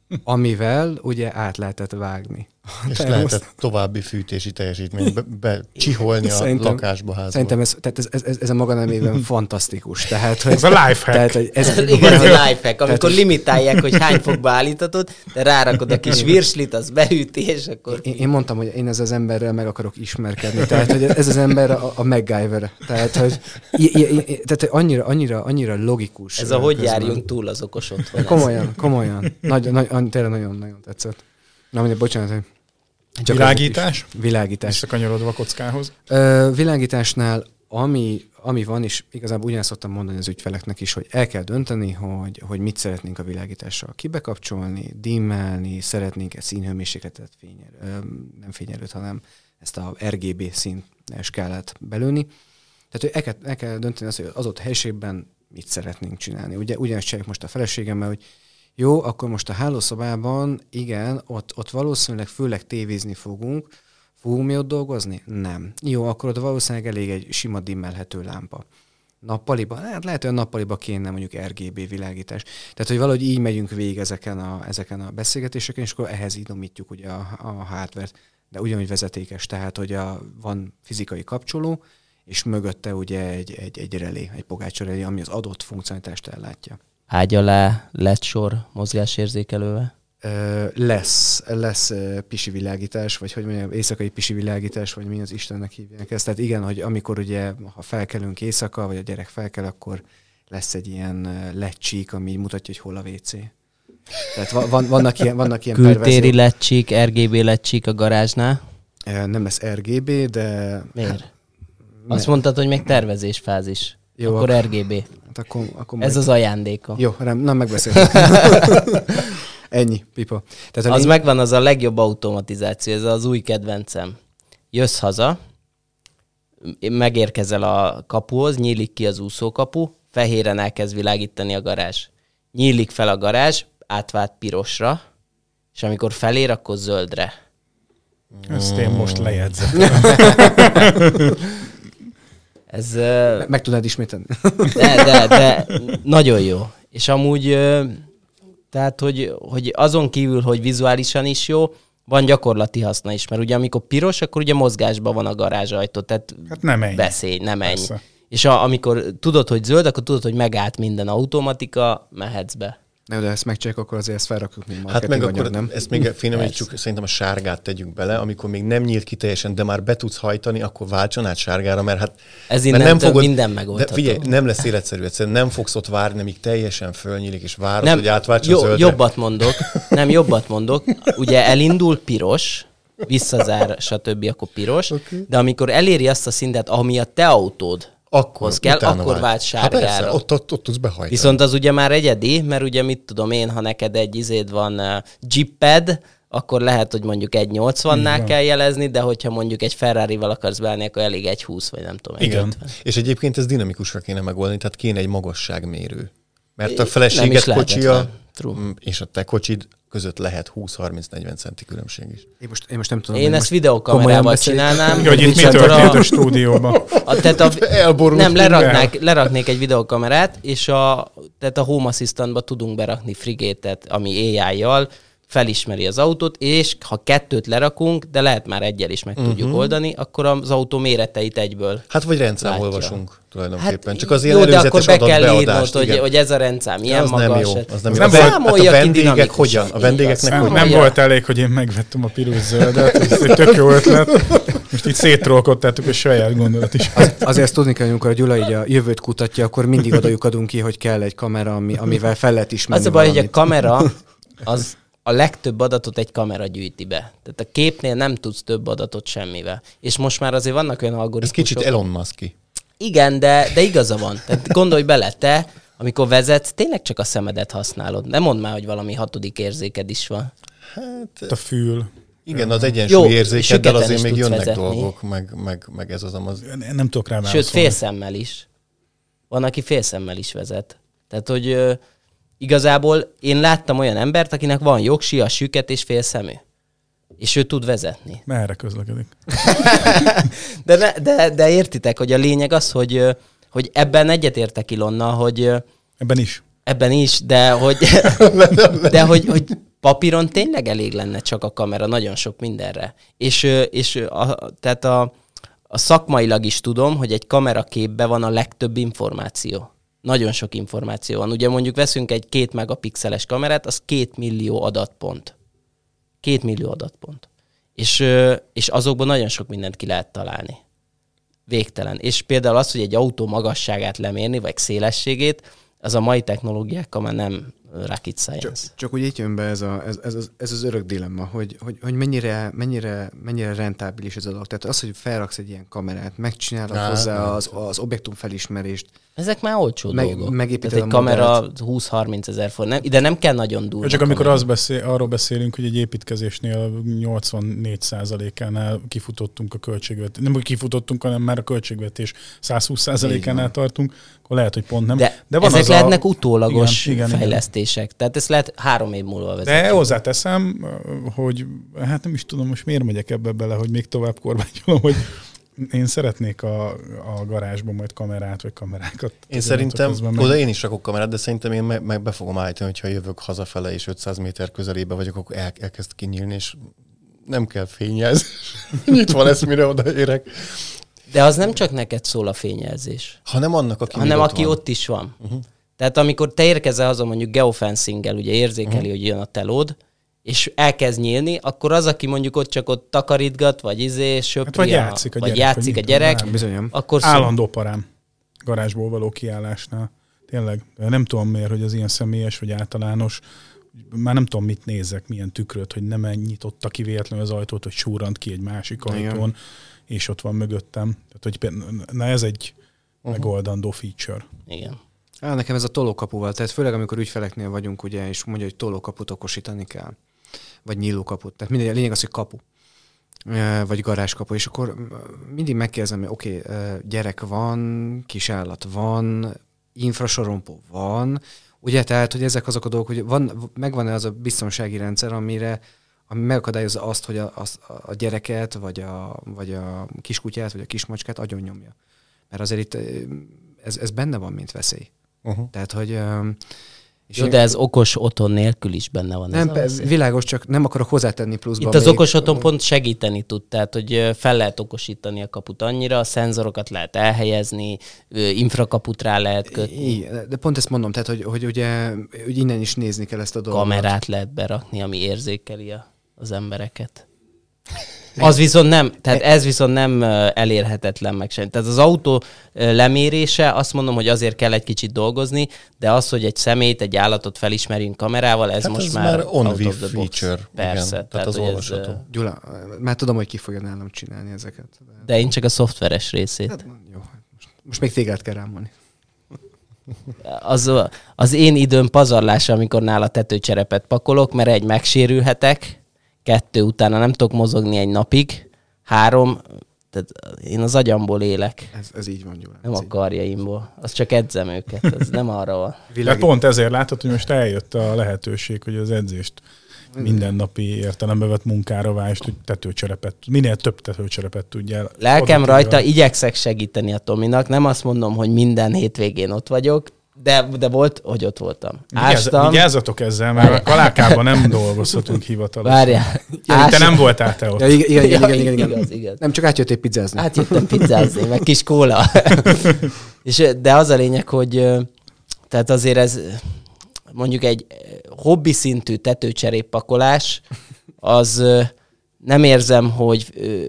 Amivel ugye át lehetett vágni. És termoszt- lehetett további fűtési teljesítményt be, be csiholni a lakásba, házba. Szerintem ez, tehát ez, ez, ez, ez a maga nemében fantasztikus. Tehát, hogy, Ez a lifehack. Tehát, hogy ez, Ez az igazi lifehack, amikor limitálják, hogy hány fokba állítatod, de rárakod a kis virslit, az beüti, és akkor... Én, én mondtam, hogy én ezzel az emberrel meg akarok ismerkedni. Tehát, hogy ez az ember a, a MacGyver. Tehát, hogy, i, i, i, tehát, hogy annyira, annyira, annyira logikus. Ez a hogy közben. járjunk túl az okos otthon. Komolyan, komolyan. Nagy, nagy, tényleg nagyon-nagyon tetszett. Na, mondja, bocsánat, csak Világítás? Világítás. Visszakanyarodva a kockához. Ö, világításnál, ami, ami van, és igazából ugyanezt szoktam mondani az ügyfeleknek is, hogy el kell dönteni, hogy, hogy mit szeretnénk a világítással kibekapcsolni, dimmelni, szeretnénk-e színhőmérsékletet, fényer, ö, nem fényerőt, hanem ezt a RGB szín skálát belőni. Tehát, hogy el kell, el kell dönteni azt, hogy az ott helységben mit szeretnénk csinálni. Ugye ugyanezt csináljuk most a feleségemmel, hogy jó, akkor most a hálószobában, igen, ott, ott valószínűleg főleg tévézni fogunk, Fogunk mi ott dolgozni? Nem. Jó, akkor ott valószínűleg elég egy sima dimmelhető lámpa. Nappaliba? Hát lehet, hogy a nappaliba kéne mondjuk RGB világítás. Tehát, hogy valahogy így megyünk végig ezeken a, ezeken a beszélgetéseken, és akkor ehhez idomítjuk ugye a, a hardware-t, de ugyanúgy vezetékes, tehát, hogy a, van fizikai kapcsoló, és mögötte ugye egy, egy, egy relé, egy pogácsa relé, ami az adott funkcionalitást ellátja. Ágy alá lett sor mozgásérzékelővel. Lesz, lesz pisi világítás, vagy hogy mondjam, éjszakai pisi világítás, vagy mi az Istennek hívják ezt. Tehát igen, hogy amikor ugye, ha felkelünk éjszaka, vagy a gyerek felkel, akkor lesz egy ilyen ö, LED csík, ami mutatja, hogy hol a WC. Tehát va- van, vannak ilyen, vannak ilyen Kültéri perverziók. lecsík, RGB lecsík a garázsnál. Nem lesz RGB, de... Miért? Azt mondtad, hogy még tervezésfázis. Jó, akkor RGB. Hát akkor, akkor Ez az ajándéka. Jó, nem, nem megbeszéltük. Ennyi, pipa. Tehát Az lény- megvan, az a legjobb automatizáció, ez az új kedvencem. Jössz haza, megérkezel a kapuhoz, nyílik ki az úszókapu, fehéren elkezd világítani a garázs. Nyílik fel a garázs, átvált pirosra, és amikor felér, akkor zöldre. Ezt én most lejegyzem. Ez, ö, Meg tudnád ismételni? de, de, de nagyon jó. És amúgy, tehát, hogy, hogy azon kívül, hogy vizuálisan is jó, van gyakorlati haszna is, mert ugye amikor piros, akkor ugye mozgásban van a garázsajtó, tehát Hát nem ennyi. beszélj, nem ennyi. Persze. És a, amikor tudod, hogy zöld, akkor tudod, hogy megállt minden automatika, mehetsz be. Ne, de ezt megcsináljuk, akkor azért ezt felrakjuk, mint Hát meg marketing akkor anyag, nem? ezt még finomítsuk, szerintem a sárgát tegyük bele, amikor még nem nyílt ki teljesen, de már be tudsz hajtani, akkor váltson át sárgára, mert hát Ez mert innentől minden megoldható. De figyelj, nem lesz életszerű, egyszerűen nem fogsz ott várni, amíg teljesen fölnyílik, és várod, Nem, hogy átváltson jó, zöldre. jobbat mondok, nem, jobbat mondok. Ugye elindul piros, visszazár, stb. akkor piros, okay. de amikor eléri azt a szintet, ami a te autód, akkor hoz kell, akkor vált. vált Hát persze, sárgára. ott, ott, ott tudsz behajtani. Viszont az ugye már egyedi, mert ugye mit tudom én, ha neked egy izéd van uh, Jeeped, akkor lehet, hogy mondjuk egy 80-nál kell jelezni, de hogyha mondjuk egy Ferrari-val akarsz beállni, akkor elég egy 20, vagy nem tudom. Igen. 50. És egyébként ez dinamikusra kéne megoldani, tehát kéne egy magasságmérő. Mert a feleséged kocsia. True. mm, és a te kocsid között lehet 20-30-40 centi különbség is. Én most, én most nem tudom. Én ezt beszéljük. csinálnám. Hogy itt mi történt a- a stúdióban. A, tehát a, Elborult nem, leraknák, leraknék egy videokamerát, és a, tehát a Home Assistantba tudunk berakni frigétet, ami AI-jal, felismeri az autót, és ha kettőt lerakunk, de lehet már egyel is meg uh-huh. tudjuk oldani, akkor az autó méreteit egyből Hát vagy rendszám olvasunk tulajdonképpen. Hát, Csak az jó, ilyen de akkor be kell nem hogy, hogy ez a rendszám ilyen az magas. nem jó. Az nem Az jó. nem hát a vendégek hogyan? A vendégeknek Így van. hogy- Nem volt elég, hogy én megvettem a piros zöldet, ez egy tök jó ötlet. Most így szétrolkodtátok a saját gondolat is. Azért ezt tudni kell, hogy amikor a Gyula így a jövőt kutatja, akkor mindig odajuk adunk ki, hogy kell egy kamera, ami, amivel fel lehet ismerni Az a baj, hogy a kamera, az a legtöbb adatot egy kamera gyűjti be. Tehát a képnél nem tudsz több adatot semmivel. És most már azért vannak olyan Ez algoritmusok. kicsit Elon Musk-i. Igen, de, de igaza van. Tehát gondolj bele, te, amikor vezetsz, tényleg csak a szemedet használod. Nem mondd már, hogy valami hatodik érzéked is van. Hát A fül. igen, az egyensúly érzékeddel azért még jönnek vezetni. dolgok, meg, meg, meg ez az amaz. Én nem tudok rá Sőt, félszemmel is. Van, aki félszemmel is vezet. Tehát, hogy igazából én láttam olyan embert, akinek van jogsi, a süket és félszemű. És ő tud vezetni. Merre közlekedik? De, ne, de, de értitek, hogy a lényeg az, hogy, hogy ebben egyetértek Ilonna, hogy Ebben is. ebben is, de hogy, de hogy, hogy papíron tényleg elég lenne csak a kamera nagyon sok mindenre. És, és a, tehát a, a szakmailag is tudom, hogy egy kameraképben van a legtöbb információ. Nagyon sok információ van. Ugye mondjuk veszünk egy két megapixeles kamerát, az két millió adatpont. Két millió adatpont. És, és azokból nagyon sok mindent ki lehet találni. Végtelen. És például az, hogy egy autó magasságát lemérni, vagy szélességét, az a mai technológiákkal már nem rocket science. Csak, csak úgy így jön be ez, a, ez, ez, az, ez az örök dilemma, hogy, hogy, hogy mennyire, mennyire, mennyire rentábilis ez a dolog. Tehát az, hogy felraksz egy ilyen kamerát, megcsinálod hozzá nem az, az objektum felismerést, Ezek már olcsó Meg- dolgok. megépíted Tehát egy a kamera 20-30 ezer forint. Nem, ide nem kell nagyon durva. Csak amikor kamera. az beszél, arról beszélünk, hogy egy építkezésnél 84%-ánál kifutottunk a költségvetés, nem hogy kifutottunk, hanem már a költségvetés 120%-ánál tartunk, akkor lehet, hogy pont nem. De, de van ezek az lehetnek utólagos Igen, igen, igen. fejlesztések. Tehát ezt lehet három év múlva vezetni. De hozzáteszem, hogy hát nem is tudom, most miért megyek ebbe bele, hogy még tovább korbágyolom, hogy én szeretnék a, a garázsban majd kamerát, vagy kamerákat. Én szerintem, oda én is rakok kamerát, de szerintem én meg, meg be fogom állítani, hogyha jövök hazafele és 500 méter közelébe vagyok, akkor el, elkezd kinyílni, és nem kell fényjelzés. Nyitva lesz, mire odaérek. De az nem csak neked szól a fényjelzés, Hanem annak, aki hanem még aki van. ott is van. Uh-huh. Tehát amikor te érkezel haza mondjuk geofencinggel, ugye érzékeli, uh-huh. hogy jön a telód, és elkezd nyílni, akkor az, aki mondjuk ott csak ott takarítgat, vagy izé, söpri, Hát vagy játszik a vagy gyerek, játszik a gyerek, bizonyom. akkor. Állandó parám garázsból való kiállásnál. Tényleg, nem tudom miért, hogy az ilyen személyes vagy általános, már nem tudom, mit nézek, milyen tükröt, hogy nem nyitotta ki véletlenül az ajtót, hogy súrant ki egy másik Igen. ajtón, és ott van mögöttem. Tehát, hogy például- na ez egy uh-huh. megoldandó feature. Igen. Á, nekem ez a tolókapuval, tehát főleg amikor ügyfeleknél vagyunk, ugye, és mondja, hogy tolókaput okosítani kell, vagy nyílókaput, tehát mindegy, a lényeg az, hogy kapu, vagy garázskapu, és akkor mindig megkérdezem, hogy oké, okay, gyerek van, kisállat van, infrasorompó van, ugye, tehát, hogy ezek azok a dolgok, hogy van, megvan-e az a biztonsági rendszer, amire ami megakadályozza azt, hogy a, az, a gyereket, vagy a, vagy a kiskutyát, vagy a kismacskát agyon nyomja. Mert azért itt ez, ez benne van, mint veszély. Uh-huh. Tehát, hogy... És Jó, én- de ez okos otthon nélkül is benne van. nem, ez veszély. világos, csak nem akarok hozzátenni pluszba. Itt az még- okos otthon pont segíteni tud, tehát hogy fel lehet okosítani a kaput annyira, a szenzorokat lehet elhelyezni, infrakaput rá lehet kötni, Igen, de pont ezt mondom, tehát, hogy, hogy ugye hogy innen is nézni kell ezt a dolgot. kamerát lehet berakni, ami érzékeli a, az embereket. Az viszont nem, tehát ez viszont nem elérhetetlen meg sem. Tehát az autó lemérése, azt mondom, hogy azért kell egy kicsit dolgozni, de az, hogy egy szemét, egy állatot felismerjünk kamerával, ez Hát most ez már, már on out of the box. feature, Persze, igen. Tehát tehát, az ez, olvasható. ö, Gyula, már tudom, hogy ki fogja nálam csinálni ezeket. De... de én csak a szoftveres részét. Hát, jó, most, most még téged kell rámolni. az, az én időm pazarlása, amikor nála tetőcserepet pakolok, mert egy, megsérülhetek, kettő, utána nem tudok mozogni egy napig, három, tehát én az agyamból élek, Ez, ez így van, Gyula. nem ez a karjaimból. Az csak edzem őket, az nem arra van. De pont ezért látod, hogy most eljött a lehetőség, hogy az edzést mindennapi értelembe vett munkára vást, hogy tetőcserepet, minél több tetőcserepet tudjál. Lelkem rajta, igyekszek segíteni a Tominak, nem azt mondom, hogy minden hétvégén ott vagyok, de, de volt, hogy ott voltam. Ástam, vigyázzatok ezzel, mert a kalákában nem dolgozhatunk hivatalosan. várjál. Ja, te nem voltál te ott. Ja, igen, igen, igen, igen, igen, igen. igaz, igaz. Nem csak átjöttél pizzázni. Átjöttem pizzázni, meg kis kóla. És, de az a lényeg, hogy tehát azért ez mondjuk egy hobbi szintű tetőcseréppakolás, az nem érzem, hogy ö,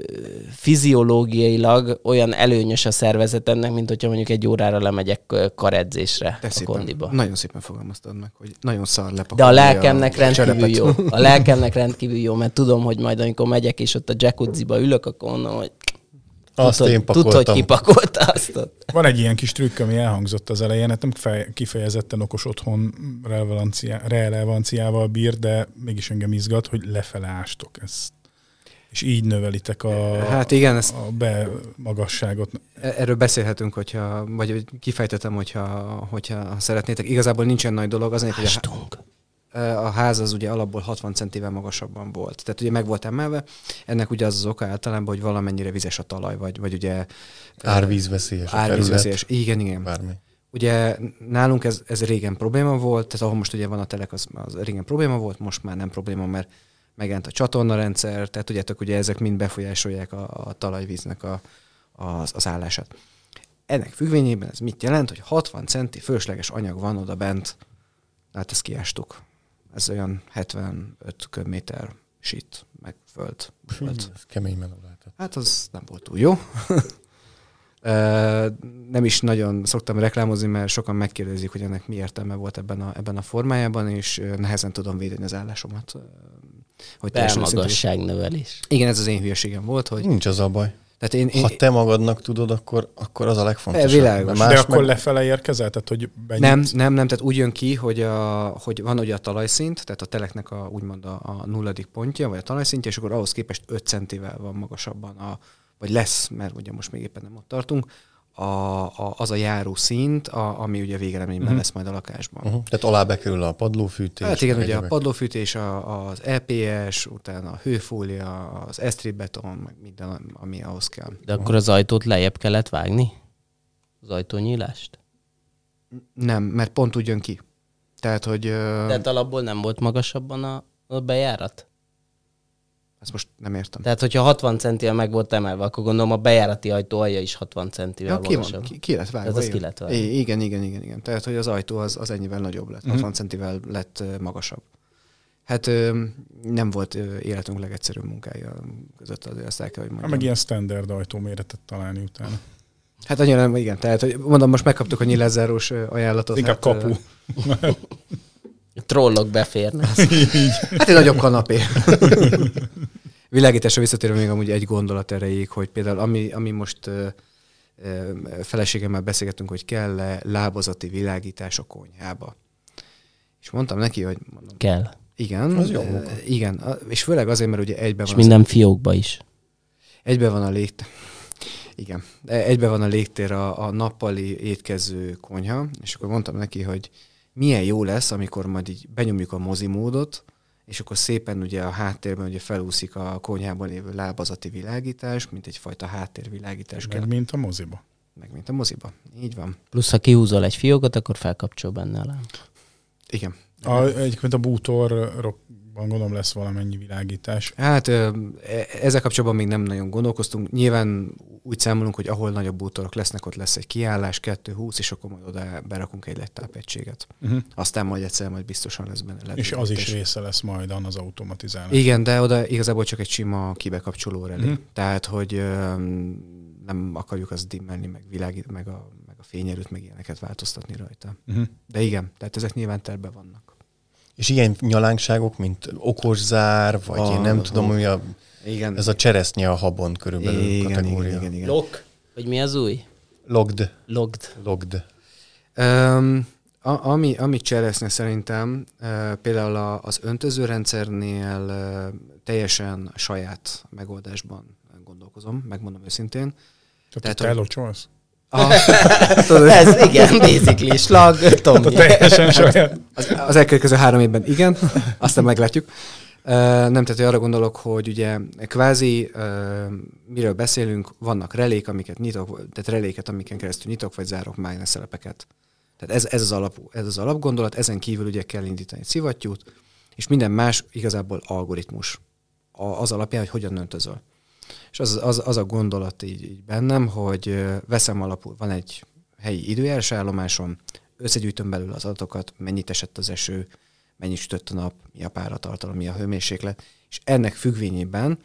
fiziológiailag olyan előnyös a szervezetemnek, mint hogyha mondjuk egy órára lemegyek karedzésre Te a szépen, kondiba. nagyon szépen fogalmaztad meg, hogy nagyon szar De lepakolni a lelkemnek rendkívül cserepet. jó. A lelkemnek rendkívül jó, mert tudom, hogy majd amikor megyek és ott a jacuzziba ülök, akkor mondom, hogy Azt tudod, én tudod, hogy pakoltam. kipakolta azt ott. Van egy ilyen kis trükk, ami elhangzott az elején, hát nem fej, kifejezetten okos otthon relevancia, relevanciával bír, de mégis engem izgat, hogy lefele ástok ezt. És így növelitek a, Hát igen, ezt a bemagasságot. E- Erről beszélhetünk, hogyha, vagy kifejtetem, hogyha, hogyha szeretnétek. Igazából nincsen nagy dolog, az, hogy a, Ástunk. a ház az ugye alapból 60 centivel magasabban volt. Tehát ugye meg volt emelve, ennek ugye az az oka általában, hogy valamennyire vizes a talaj, vagy, vagy ugye Árvízveszélyes a árvízveszélyes. terület. Igen, igen. Bármi. Ugye nálunk ez, ez régen probléma volt, tehát ahol most ugye van a telek, az, az régen probléma volt, most már nem probléma, mert megjelent a csatornarendszer, tehát tudjátok, ugye ezek mind befolyásolják a, a talajvíznek a, az, az állását. Ennek függvényében ez mit jelent, hogy 60 centi fölösleges anyag van oda bent, hát ezt kiástuk. Ez olyan 75 köbméter sit, meg föld. föld. Ez kemény meló lehetett. Hát az nem volt túl jó. Nem is nagyon szoktam reklámozni, mert sokan megkérdezik, hogy ennek mi értelme volt ebben a, ebben a formájában, és nehezen tudom védeni az állásomat. Hogy. Belmagasságnövelés. Igen, ez az én hülyeségem volt, hogy Nincs az a baj. tehát én, én Ha te magadnak tudod, akkor, akkor az a legfontosabb. világos. Mert Más Más de akkor meg... lefele érkezel? Tehát, hogy benyit? nem, nem, nem, tehát úgy jön ki, hogy, a, hogy van ugye a talajszint, tehát a teleknek a, úgymond a, a nulladik pontja, vagy a talajszintje, és akkor ahhoz képest 5 centivel van magasabban, a, vagy lesz, mert ugye most még éppen nem ott tartunk, a, a, az a járó szint, a, ami ugye végeleményben uh-huh. lesz majd a lakásban. Uh-huh. Tehát alá bekerül a padlófűtés. Hát igen, ugye a padlófűtés, a, az EPS, utána a hőfólia, az esztrip beton, meg minden, ami ahhoz kell. De akkor az ajtót lejjebb kellett vágni? Az ajtónyílást? Nem, mert pont úgy jön ki. Tehát, hogy Tehát alapból nem volt magasabban a, a bejárat? Ezt most nem értem. Tehát, hogyha 60 centivel meg volt emelve, akkor gondolom a bejárati ajtó alja is 60 centivel Ja, ki, magasabb. van, ki, ki lett vágva. Tehát az ki lett vágva. I- Igen, igen, igen, igen. Tehát, hogy az ajtó az, az ennyivel nagyobb lett, 60 centivel lett magasabb. Hát ö, nem volt ö, életünk legegyszerűbb munkája között, azért azt el kell, hogy Hát mondjam. meg ilyen standard ajtóméretet találni utána. Hát annyira nem, igen. Tehát, hogy mondom, most megkaptuk a nyilázárós ajánlatot. Inkább hát, kapu. Trollok beférnek. Hát egy nagyobb kanapé. Világításra visszatérve még amúgy egy gondolat erejéig, hogy például ami, ami most ö, ö, feleségemmel beszélgetünk, hogy kell-e lábazati világítás a konyhába. És mondtam neki, hogy mondom, Kell. igen, Az jó munka. igen, és főleg azért, mert ugye egyben És van, az, minden fiókba is. egyben van a légtér, igen, egyben van a légtér a, a nappali étkező konyha, és akkor mondtam neki, hogy milyen jó lesz, amikor majd így benyomjuk a mozi módot, és akkor szépen ugye a háttérben ugye felúszik a konyhában lévő lábazati világítás, mint egyfajta háttérvilágítás kell, Meg mint a moziba. meg mint a moziba. Így van. Plusz, ha kihúzol egy fiókot, akkor felkapcsol benne a lámp. Igen. A, egyébként a bútorokban gondolom lesz valamennyi világítás. Hát e- ezzel kapcsolatban még nem nagyon gondolkoztunk. Nyilván úgy számolunk, hogy ahol nagyobb bútorok lesznek, ott lesz egy kiállás, 2-20, és akkor majd oda berakunk egy lettápegységet. Uh-huh. Aztán majd egyszer majd biztosan lesz benne És az is része lesz majd az automatizálás. Igen, de oda igazából csak egy sima kibekapcsoló relé. Mhm. Uh-huh. Tehát, hogy ö, nem akarjuk azt dimmelni, meg világít, meg a, meg a fényerőt, meg ilyeneket változtatni rajta. Uh-huh. De igen, tehát ezek nyilván terve vannak. És ilyen nyalánkságok, mint okos zár, vagy Ah, én nem tudom, hogy a, Igen. ez a cseresznye a habon körülbelül igen, kategória. igen, igen, igen. Lok? Vagy mi az új? Logd. Logd. Logd. Um, a, ami, ami cseresznye szerintem, uh, például a, az öntözőrendszernél uh, teljesen saját megoldásban gondolkozom, megmondom őszintén. Tehát, Tehát, te hogy- elocsolsz? A, tudod, Ez igen, basically, slag, Tomi. Teljesen saját. az, az elkövetkező három évben igen, aztán meglátjuk. Nem, tehát arra gondolok, hogy ugye kvázi miről beszélünk, vannak relék, amiket nyitok, tehát reléket, amiken keresztül nyitok, vagy zárok mágneszelepeket. Tehát ez, ez, az alap, ez az alapgondolat, ezen kívül ugye kell indítani egy szivattyút, és minden más igazából algoritmus. A, az alapján, hogy hogyan öntözöl. És az, az, az a gondolat így, így bennem, hogy veszem alapul, van egy helyi időjárás állomásom, összegyűjtöm belőle az adatokat, mennyit esett az eső, mennyit sütött a nap, mi a páratartalom, mi a hőmérséklet, és ennek függvényében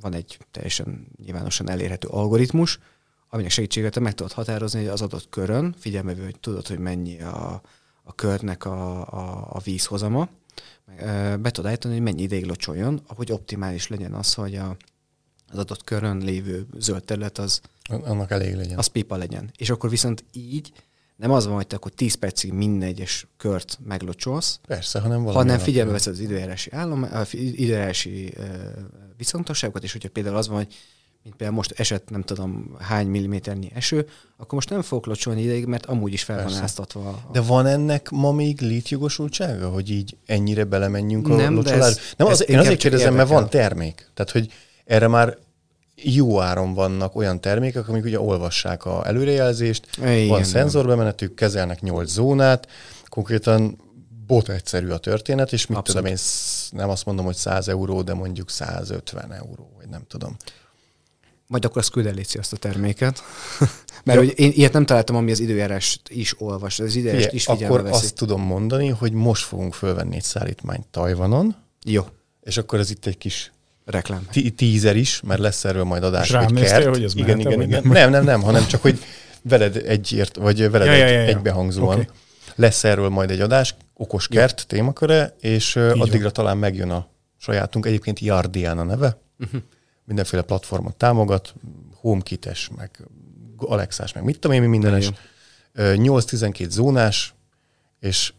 van egy teljesen nyilvánosan elérhető algoritmus, aminek segítségével meg tudod határozni, hogy az adott körön, figyelme, hogy tudod, hogy mennyi a, a körnek a, a, a vízhozama, be tudod állítani, hogy mennyi ideig locsoljon, ahogy optimális legyen az, hogy a, az adott körön lévő zöld terület az annak elég legyen. Az pipa legyen. És akkor viszont így nem az van, hogy te akkor 10 percig minden egyes kört meglocsolsz, Persze, hanem hanem figyelme veszed az időjárási, állom, időjárási viszontosságokat, és hogyha például az van, hogy mint például most esett nem tudom hány milliméternyi eső, akkor most nem fogok locsolni ideig, mert amúgy is fel Persze. van áztatva. A... De van ennek ma még létjogosultsága, hogy így ennyire belemenjünk a nem, locsolásba? Nem, az, én azért kérdezem, mert van termék. Tehát, hogy erre már jó áron vannak olyan termékek, amik ugye olvassák a előrejelzést, Igen, van szenzorbemenetük, kezelnek 8 zónát, konkrétan bot egyszerű a történet, és mit Abszolút. tudom én, nem azt mondom, hogy 100 euró, de mondjuk 150 euró, vagy nem tudom. Majd akkor azt küld azt a terméket. Mert hogy én ilyet nem találtam, ami az időjárást is olvas, az időjárást is figyelme Akkor veszi. azt tudom mondani, hogy most fogunk fölvenni egy szállítmányt Tajvanon. Jó. És akkor ez itt egy kis reklám. Tízer is, mert lesz erről majd adás, És hogy kert. hogy ez igen, igen, igen. Nem, nem, nem, hanem csak, hogy veled egyért, vagy veled ja, egy, ja, ja, ja. egybehangzóan. Okay. Lesz erről majd egy adás, okos kert ja. témaköre, és Így addigra van. talán megjön a sajátunk, egyébként Yardian a neve. Uh-huh. Mindenféle platformot támogat, HomeKit-es, meg Alexás, meg mit tudom én, mindenes. 8-12 zónás, és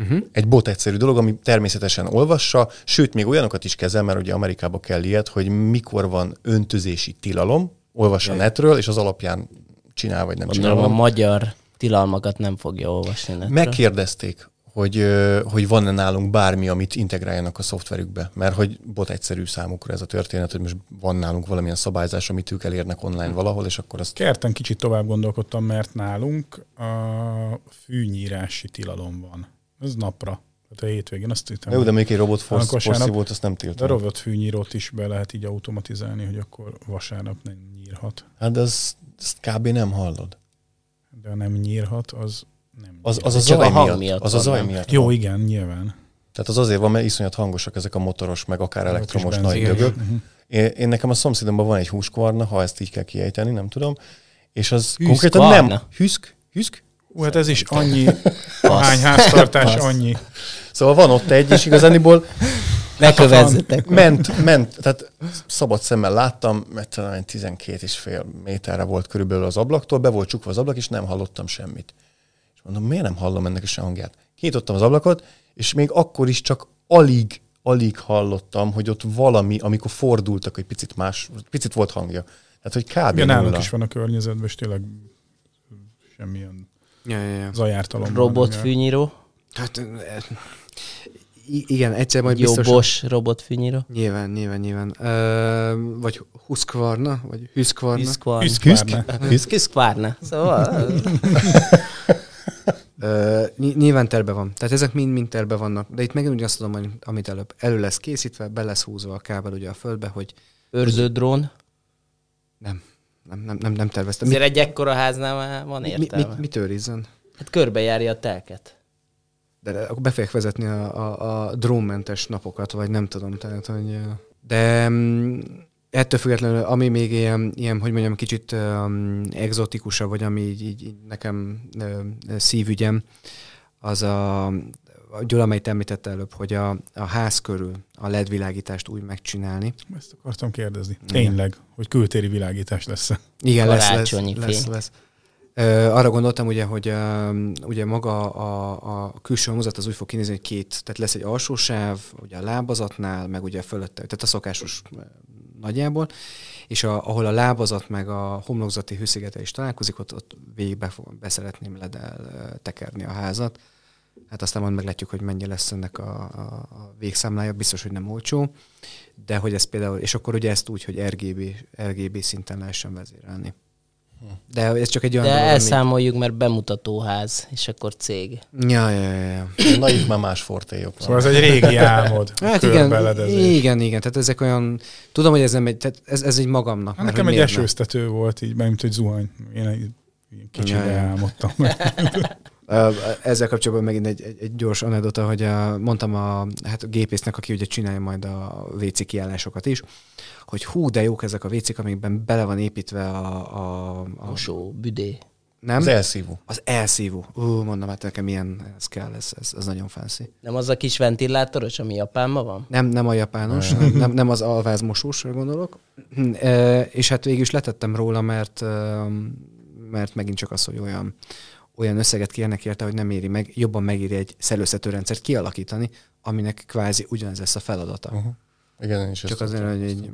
Uh-huh. Egy bot egyszerű dolog, ami természetesen olvassa, sőt, még olyanokat is kezel, mert ugye Amerikába kell ilyet, hogy mikor van öntözési tilalom, olvassa a netről, és az alapján csinál, vagy nem Gondolom csinál. a magyar tilalmakat nem fogja olvasni netről. Megkérdezték, hogy, hogy van-e nálunk bármi, amit integráljanak a szoftverükbe, mert hogy bot egyszerű számukra ez a történet, hogy most van nálunk valamilyen szabályzás, amit ők elérnek online valahol, és akkor azt... Kerten kicsit tovább gondolkodtam, mert nálunk a fűnyírási tilalom van. Ez napra. Tehát a hétvégén azt hittem. Jó, de még egy robot volt, azt nem tiltom. De robot fűnyírót is be lehet így automatizálni, hogy akkor vasárnap nem nyírhat. Hát de az, azt kb. nem hallod. De ha nem nyírhat, az nem Az, az, az a zaj miatt. miatt. Az a zaj miatt. Jó, igen, nyilván. Tehát az azért van, mert iszonyat hangosak ezek a motoros, meg akár elektromos nagy dögök. Uh-huh. Én, én, nekem a szomszédomban van egy húskvarna, ha ezt így kell kiejteni, nem tudom. És az Hüszk konkrétan nem... Hüszk? Hüszk? Ú, hát ez is annyi, hány háztartás, annyi. Szóval van ott egy, és igazániból Lekövezzetek. Ment, ment, tehát szabad szemmel láttam, mert talán 12 és fél méterre volt körülbelül az ablaktól, be volt csukva az ablak, és nem hallottam semmit. És mondom, miért nem hallom ennek a hangját? Kinyitottam az ablakot, és még akkor is csak alig, alig hallottam, hogy ott valami, amikor fordultak, egy picit más, picit volt hangja. Tehát, hogy kb. Igen, nálunk is van a környezetben, és tényleg semmilyen ja, ja, ja. zajártalom. Robotfűnyíró. Hát igen, egyszer majd Jó Bosch robotfűnyíró. Nyilván, nyilván, nyilván. Ö, vagy Husqvarna, vagy Hüskvarna. Hüskvarna. Hüskvarna. Hüskvarna. Szóval... Ö, nyilván terve van. Tehát ezek mind-mind terve vannak. De itt megint azt tudom, hogy amit előbb elő lesz készítve, be lesz húzva a kábel ugye a földbe, hogy... Őrző drón? Nem. Nem, nem, nem, nem terveztem. Azért egy ekkora háznál van értelme. Mi, mit, mit őrizzen? Hát körbejárja a telket. De akkor be fogják vezetni a, a, a drónmentes napokat, vagy nem tudom. Tehát, hogy, de mm, ettől függetlenül, ami még ilyen, ilyen hogy mondjam, kicsit um, exotikusabb, vagy ami így, így, így nekem uh, szívügyem, az a, Gyula, amelyet említette előbb, hogy a, a ház körül a LED világítást úgy megcsinálni. Ezt akartam kérdezni. Tényleg, hogy kültéri világítás lesz Igen, lesz, lesz, lesz, lesz. Uh, arra gondoltam ugye, hogy uh, ugye maga a, a külső hangzat az úgy fog kinézni, hogy két, tehát lesz egy alsó sáv, ugye a lábazatnál, meg ugye fölötte, tehát a szokásos nagyjából, és a, ahol a lábazat meg a homlokzati hőszigete is találkozik, ott, ott végbe beszeretném ledel uh, tekerni a házat, Hát aztán majd meglátjuk, hogy mennyi lesz ennek a, a, a végszámlája, biztos, hogy nem olcsó, de hogy ez például, és akkor ugye ezt úgy, hogy RGB, RGB szinten lehessen vezérelni. De ez csak egy olyan De dolog, elszámoljuk, mert bemutatóház, és akkor cég. Ja, ja, ja, ja. Na itt már más fortéjok van. Szóval ez egy régi álmod. Hát igen, igen, igen, tehát ezek olyan, tudom, hogy ez nem egy, tehát ez, ez egy magamnak. Hát nekem egy esőztető volt, így, mint hogy zuhany. Én egy Ja, ja. álmodtam. Ezzel kapcsolatban megint egy, egy, egy gyors anedota, hogy a, mondtam a, hát a gépésznek, aki ugye csinálja majd a WC kiállásokat is, hogy hú, de jók ezek a WC-k, amikben bele van építve a, a, a Mosó, büdé. nem? Az elszívó. Az elszívó. Ú, mondom, hát nekem ilyen, ez kell, ez, ez, ez nagyon fancy. Nem az a kis ventilátoros, ami Japánban van? Nem, nem a japános, nem, nem, nem az alvázmosósra gondolok. E, és hát végül is letettem róla, mert, mert megint csak az, hogy olyan, olyan összeget kérnek érte, hogy nem éri meg, jobban megéri egy szellőztető rendszert kialakítani, aminek kvázi ugyanez lesz a feladata. Uh-huh. Igen, én is Csak azért, hogy egy,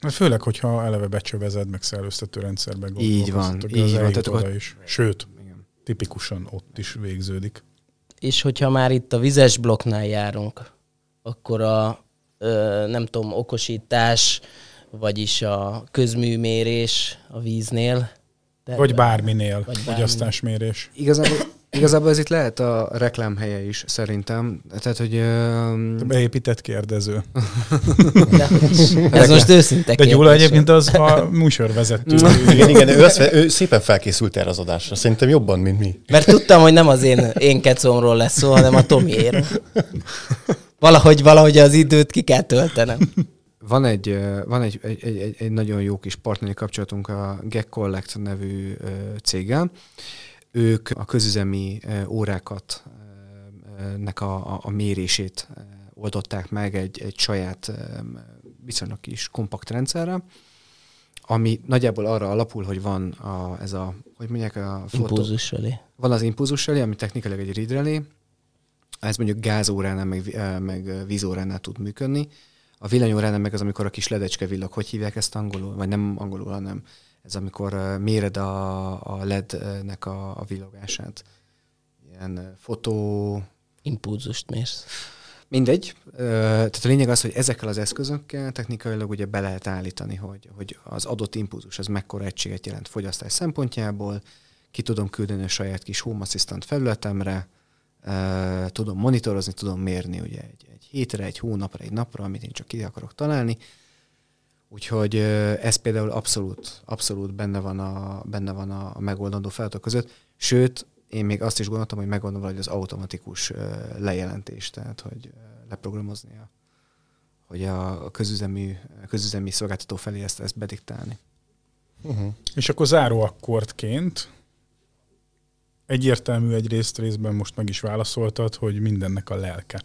Hát főleg, hogyha eleve becsövezed, meg szellőztető rendszerbe Így van, így van, tehát oda is. Sőt, igen. tipikusan ott is végződik. És hogyha már itt a vizes blokknál járunk, akkor a ö, nem tudom, okosítás, vagyis a közműmérés a víznél. De Vagy bárminél, Vagy bárminél. fogyasztásmérés. Igazából, igazából ez itt lehet a reklám helye is, szerintem. Tehát, hogy... öm, Beépített kérdező. De, ez most őszinte De Gyula egyébként az a műsorvezető. Igen, igen, ő, azt, ő szépen felkészült erre az adásra. Szerintem jobban, mint mi. Mert tudtam, hogy nem az én, én kecomról lesz szó, hanem a Tomiéről. Valahogy, valahogy az időt ki kell töltenem. Van egy, van egy, egy, egy, egy- nagyon jó kis partneri kapcsolatunk a Gag Collect nevű céggel. Ők a közüzemi órákat nek a, a, a mérését oldották meg egy, egy saját viszonylag kis kompakt rendszerrel, ami nagyjából arra alapul, hogy van a, ez a, hogy mondják, a Impulzus felé. van az impulzus relé, ami technikailag egy read relé, ez mondjuk gázóránál, meg, meg vízóránál tud működni. A villanyóránál meg az, amikor a kis ledecske villag, hogy hívják ezt angolul? Vagy nem angolul, hanem ez amikor méred a, a LED-nek a, a villogását. Ilyen fotó... Impulzust mérsz. Mindegy. Tehát a lényeg az, hogy ezekkel az eszközökkel technikailag ugye be lehet állítani, hogy, hogy az adott impulzus az mekkora egységet jelent fogyasztás szempontjából, ki tudom küldeni a saját kis Home Assistant felületemre, tudom monitorozni, tudom mérni ugye egy hétre, egy hónapra, egy napra, amit én csak ki akarok találni. Úgyhogy ez például abszolút, abszolút benne van a, benne van a megoldandó feladatok között. Sőt, én még azt is gondoltam, hogy megoldom valahogy az automatikus ö, lejelentés, tehát hogy leprogramozni, a, hogy a közüzemű, a közüzemi szolgáltató felé ezt, ezt bediktálni. Uh-huh. És akkor záró akkordként egyértelmű egyrészt részben most meg is válaszoltad, hogy mindennek a lelke.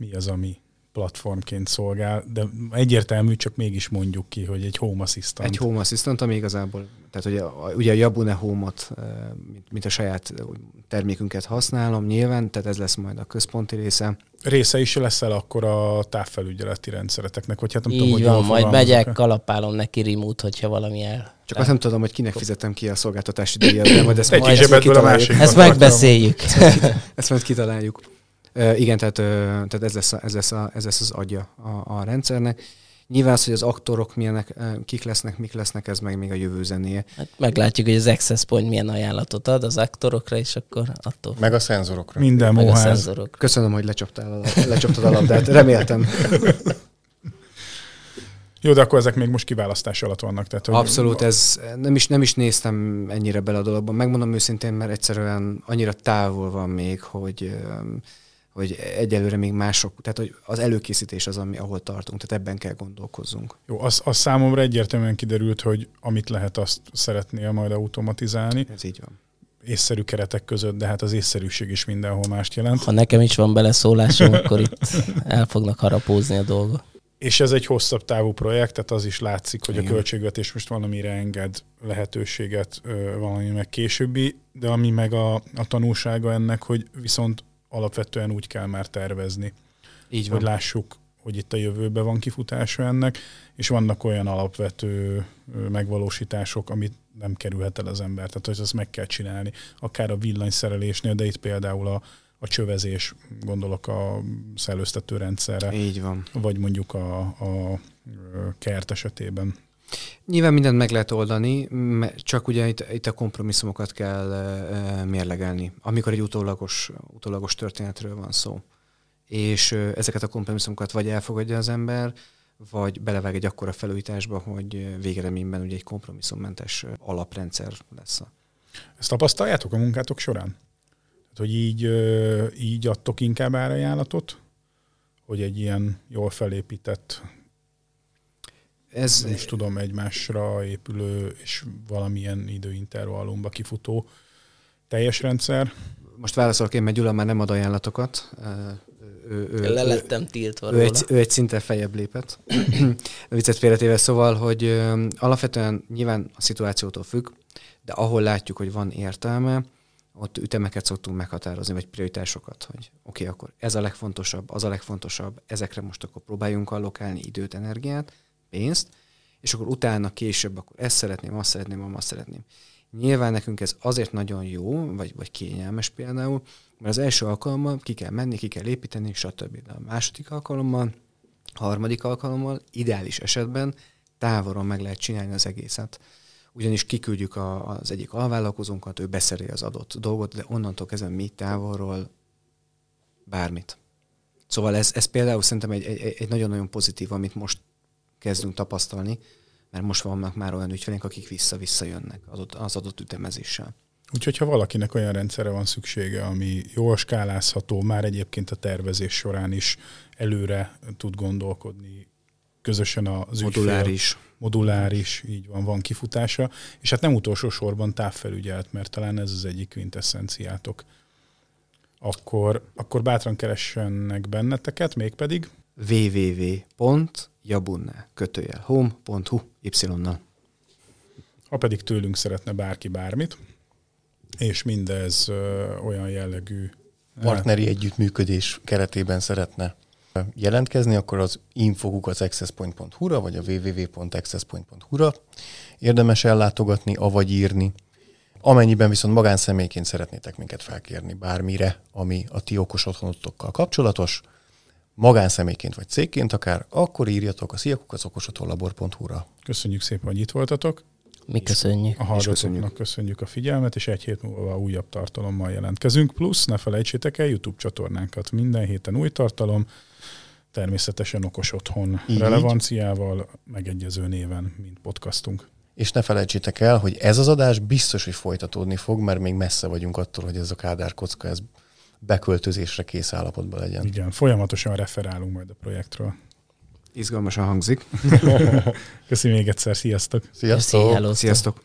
Mi az, ami platformként szolgál, de egyértelmű, csak mégis mondjuk ki, hogy egy Home Assistant. Egy Home Assistant, ami igazából, tehát ugye, ugye a Yabune Home-ot, ö, mint, mint a saját ö, termékünket használom nyilván, tehát ez lesz majd a központi része. Része is leszel akkor a távfelügyeleti rendszereteknek, vagy hát nem tudom, Így hogy van, majd megyek, kalapálom neki remote, hogyha valami el. Csak azt nem tudom, hogy kinek fizetem ki a szolgáltatási díjat, de majd ezt, majd, ezt a Ezt megbeszéljük. Ezt majd kitaláljuk. Igen, tehát, tehát ez, lesz a, ez, lesz a, ez lesz az agya a, a rendszernek. Nyilván az, hogy az aktorok milyenek, kik lesznek, mik lesznek, ez meg még a jövő zenéje. Hát meglátjuk, hogy az Access Point milyen ajánlatot ad az aktorokra, és akkor attól Meg a szenzorokra. Minden meg a móház. szenzorok. Köszönöm, hogy lecsaptál a, lecsaptad a labdát. Reméltem. Jó, de akkor ezek még most kiválasztás alatt vannak. Tehát, hogy Abszolút, ez nem is, nem is néztem ennyire bele a dologba. Megmondom őszintén, mert egyszerűen annyira távol van még, hogy, hogy egyelőre még mások, tehát hogy az előkészítés az, ami, ahol tartunk, tehát ebben kell gondolkozzunk. Jó, az, az számomra egyértelműen kiderült, hogy amit lehet, azt szeretnél majd automatizálni, Ez így van. észszerű keretek között, de hát az észszerűség is mindenhol mást jelent. Ha nekem is van beleszólásom, akkor itt el fognak harapózni a dolgok. És ez egy hosszabb távú projekt, tehát az is látszik, hogy Igen. a költségvetés most valamire enged lehetőséget valami meg későbbi, de ami meg a, a tanulsága ennek, hogy viszont alapvetően úgy kell már tervezni, Így hogy van. lássuk, hogy itt a jövőben van kifutása ennek, és vannak olyan alapvető megvalósítások, amit nem kerülhet el az ember. Tehát, hogy ezt meg kell csinálni. Akár a villanyszerelésnél, de itt például a, a csövezés, gondolok a szellőztető rendszerre, Így van. vagy mondjuk a, a kert esetében. Nyilván mindent meg lehet oldani, csak ugye itt, itt a kompromisszumokat kell uh, mérlegelni, amikor egy utólagos, utólagos történetről van szó. És ezeket a kompromisszumokat vagy elfogadja az ember, vagy belevág egy akkora felújításba, hogy végeredményben ugye egy kompromisszummentes alaprendszer lesz. Ezt tapasztaljátok a munkátok során? Tehát, hogy így, így adtok inkább árajánlatot, hogy egy ilyen jól felépített ez most tudom, egymásra épülő és valamilyen időintervallumba kifutó teljes rendszer. Most válaszolok én, mert Gyula már nem ad ajánlatokat. Ő, ő, Le lettem tiltva ő, egy, ő egy szinten feljebb lépett. Viccet félretéve szóval, hogy ö, alapvetően nyilván a szituációtól függ, de ahol látjuk, hogy van értelme, ott ütemeket szoktunk meghatározni, vagy prioritásokat, hogy oké, okay, akkor ez a legfontosabb, az a legfontosabb, ezekre most akkor próbáljunk allokálni időt, energiát, pénzt, és akkor utána később akkor ezt szeretném, azt szeretném, azt szeretném. Nyilván nekünk ez azért nagyon jó, vagy, vagy kényelmes például, mert az első alkalommal ki kell menni, ki kell építeni, stb. De a második alkalommal, harmadik alkalommal, ideális esetben távolról meg lehet csinálni az egészet. Ugyanis kiküldjük a, az egyik alvállalkozónkat, ő beszeri az adott dolgot, de onnantól kezdve mi távolról bármit. Szóval ez, ez például szerintem egy, egy, egy nagyon-nagyon pozitív, amit most kezdünk tapasztalni, mert most vannak már olyan ügyfeleink, akik vissza-vissza jönnek az, az adott ütemezéssel. Úgyhogy ha valakinek olyan rendszerre van szüksége, ami jól skálázható, már egyébként a tervezés során is előre tud gondolkodni, közösen az moduláris. Ügyfél, moduláris, így van, van kifutása, és hát nem utolsó sorban távfelügyelet, mert talán ez az egyik quintessenciátok. Akkor, akkor bátran keressenek benneteket, mégpedig www.jabunne kötőjel home.hu y-nal. Ha pedig tőlünk szeretne bárki bármit, és mindez ö, olyan jellegű partneri együttműködés keretében szeretne jelentkezni, akkor az infoguk az accesspoint.hu-ra, vagy a www.accesspoint.hu-ra érdemes ellátogatni, avagy írni. Amennyiben viszont magánszemélyként szeretnétek minket felkérni bármire, ami a ti okos otthonotokkal kapcsolatos, magánszemélyként vagy cégként akár, akkor írjatok a sziakukacokosotthonlabor.hu-ra. Köszönjük szépen, hogy itt voltatok. Mi köszönjük. A hallgatóknak köszönjük. köszönjük a figyelmet, és egy hét múlva újabb tartalommal jelentkezünk. Plusz ne felejtsétek el YouTube csatornánkat. Minden héten új tartalom, természetesen okos otthon Így. relevanciával, megegyező néven, mint podcastunk. És ne felejtsétek el, hogy ez az adás biztos, hogy folytatódni fog, mert még messze vagyunk attól, hogy ez a Kádár kocka ez beköltözésre kész állapotban legyen. Igen, folyamatosan referálunk majd a projektről. Izgalmasan hangzik. Köszönjük még egyszer, sziasztok! Sziasztok! Sziasztok!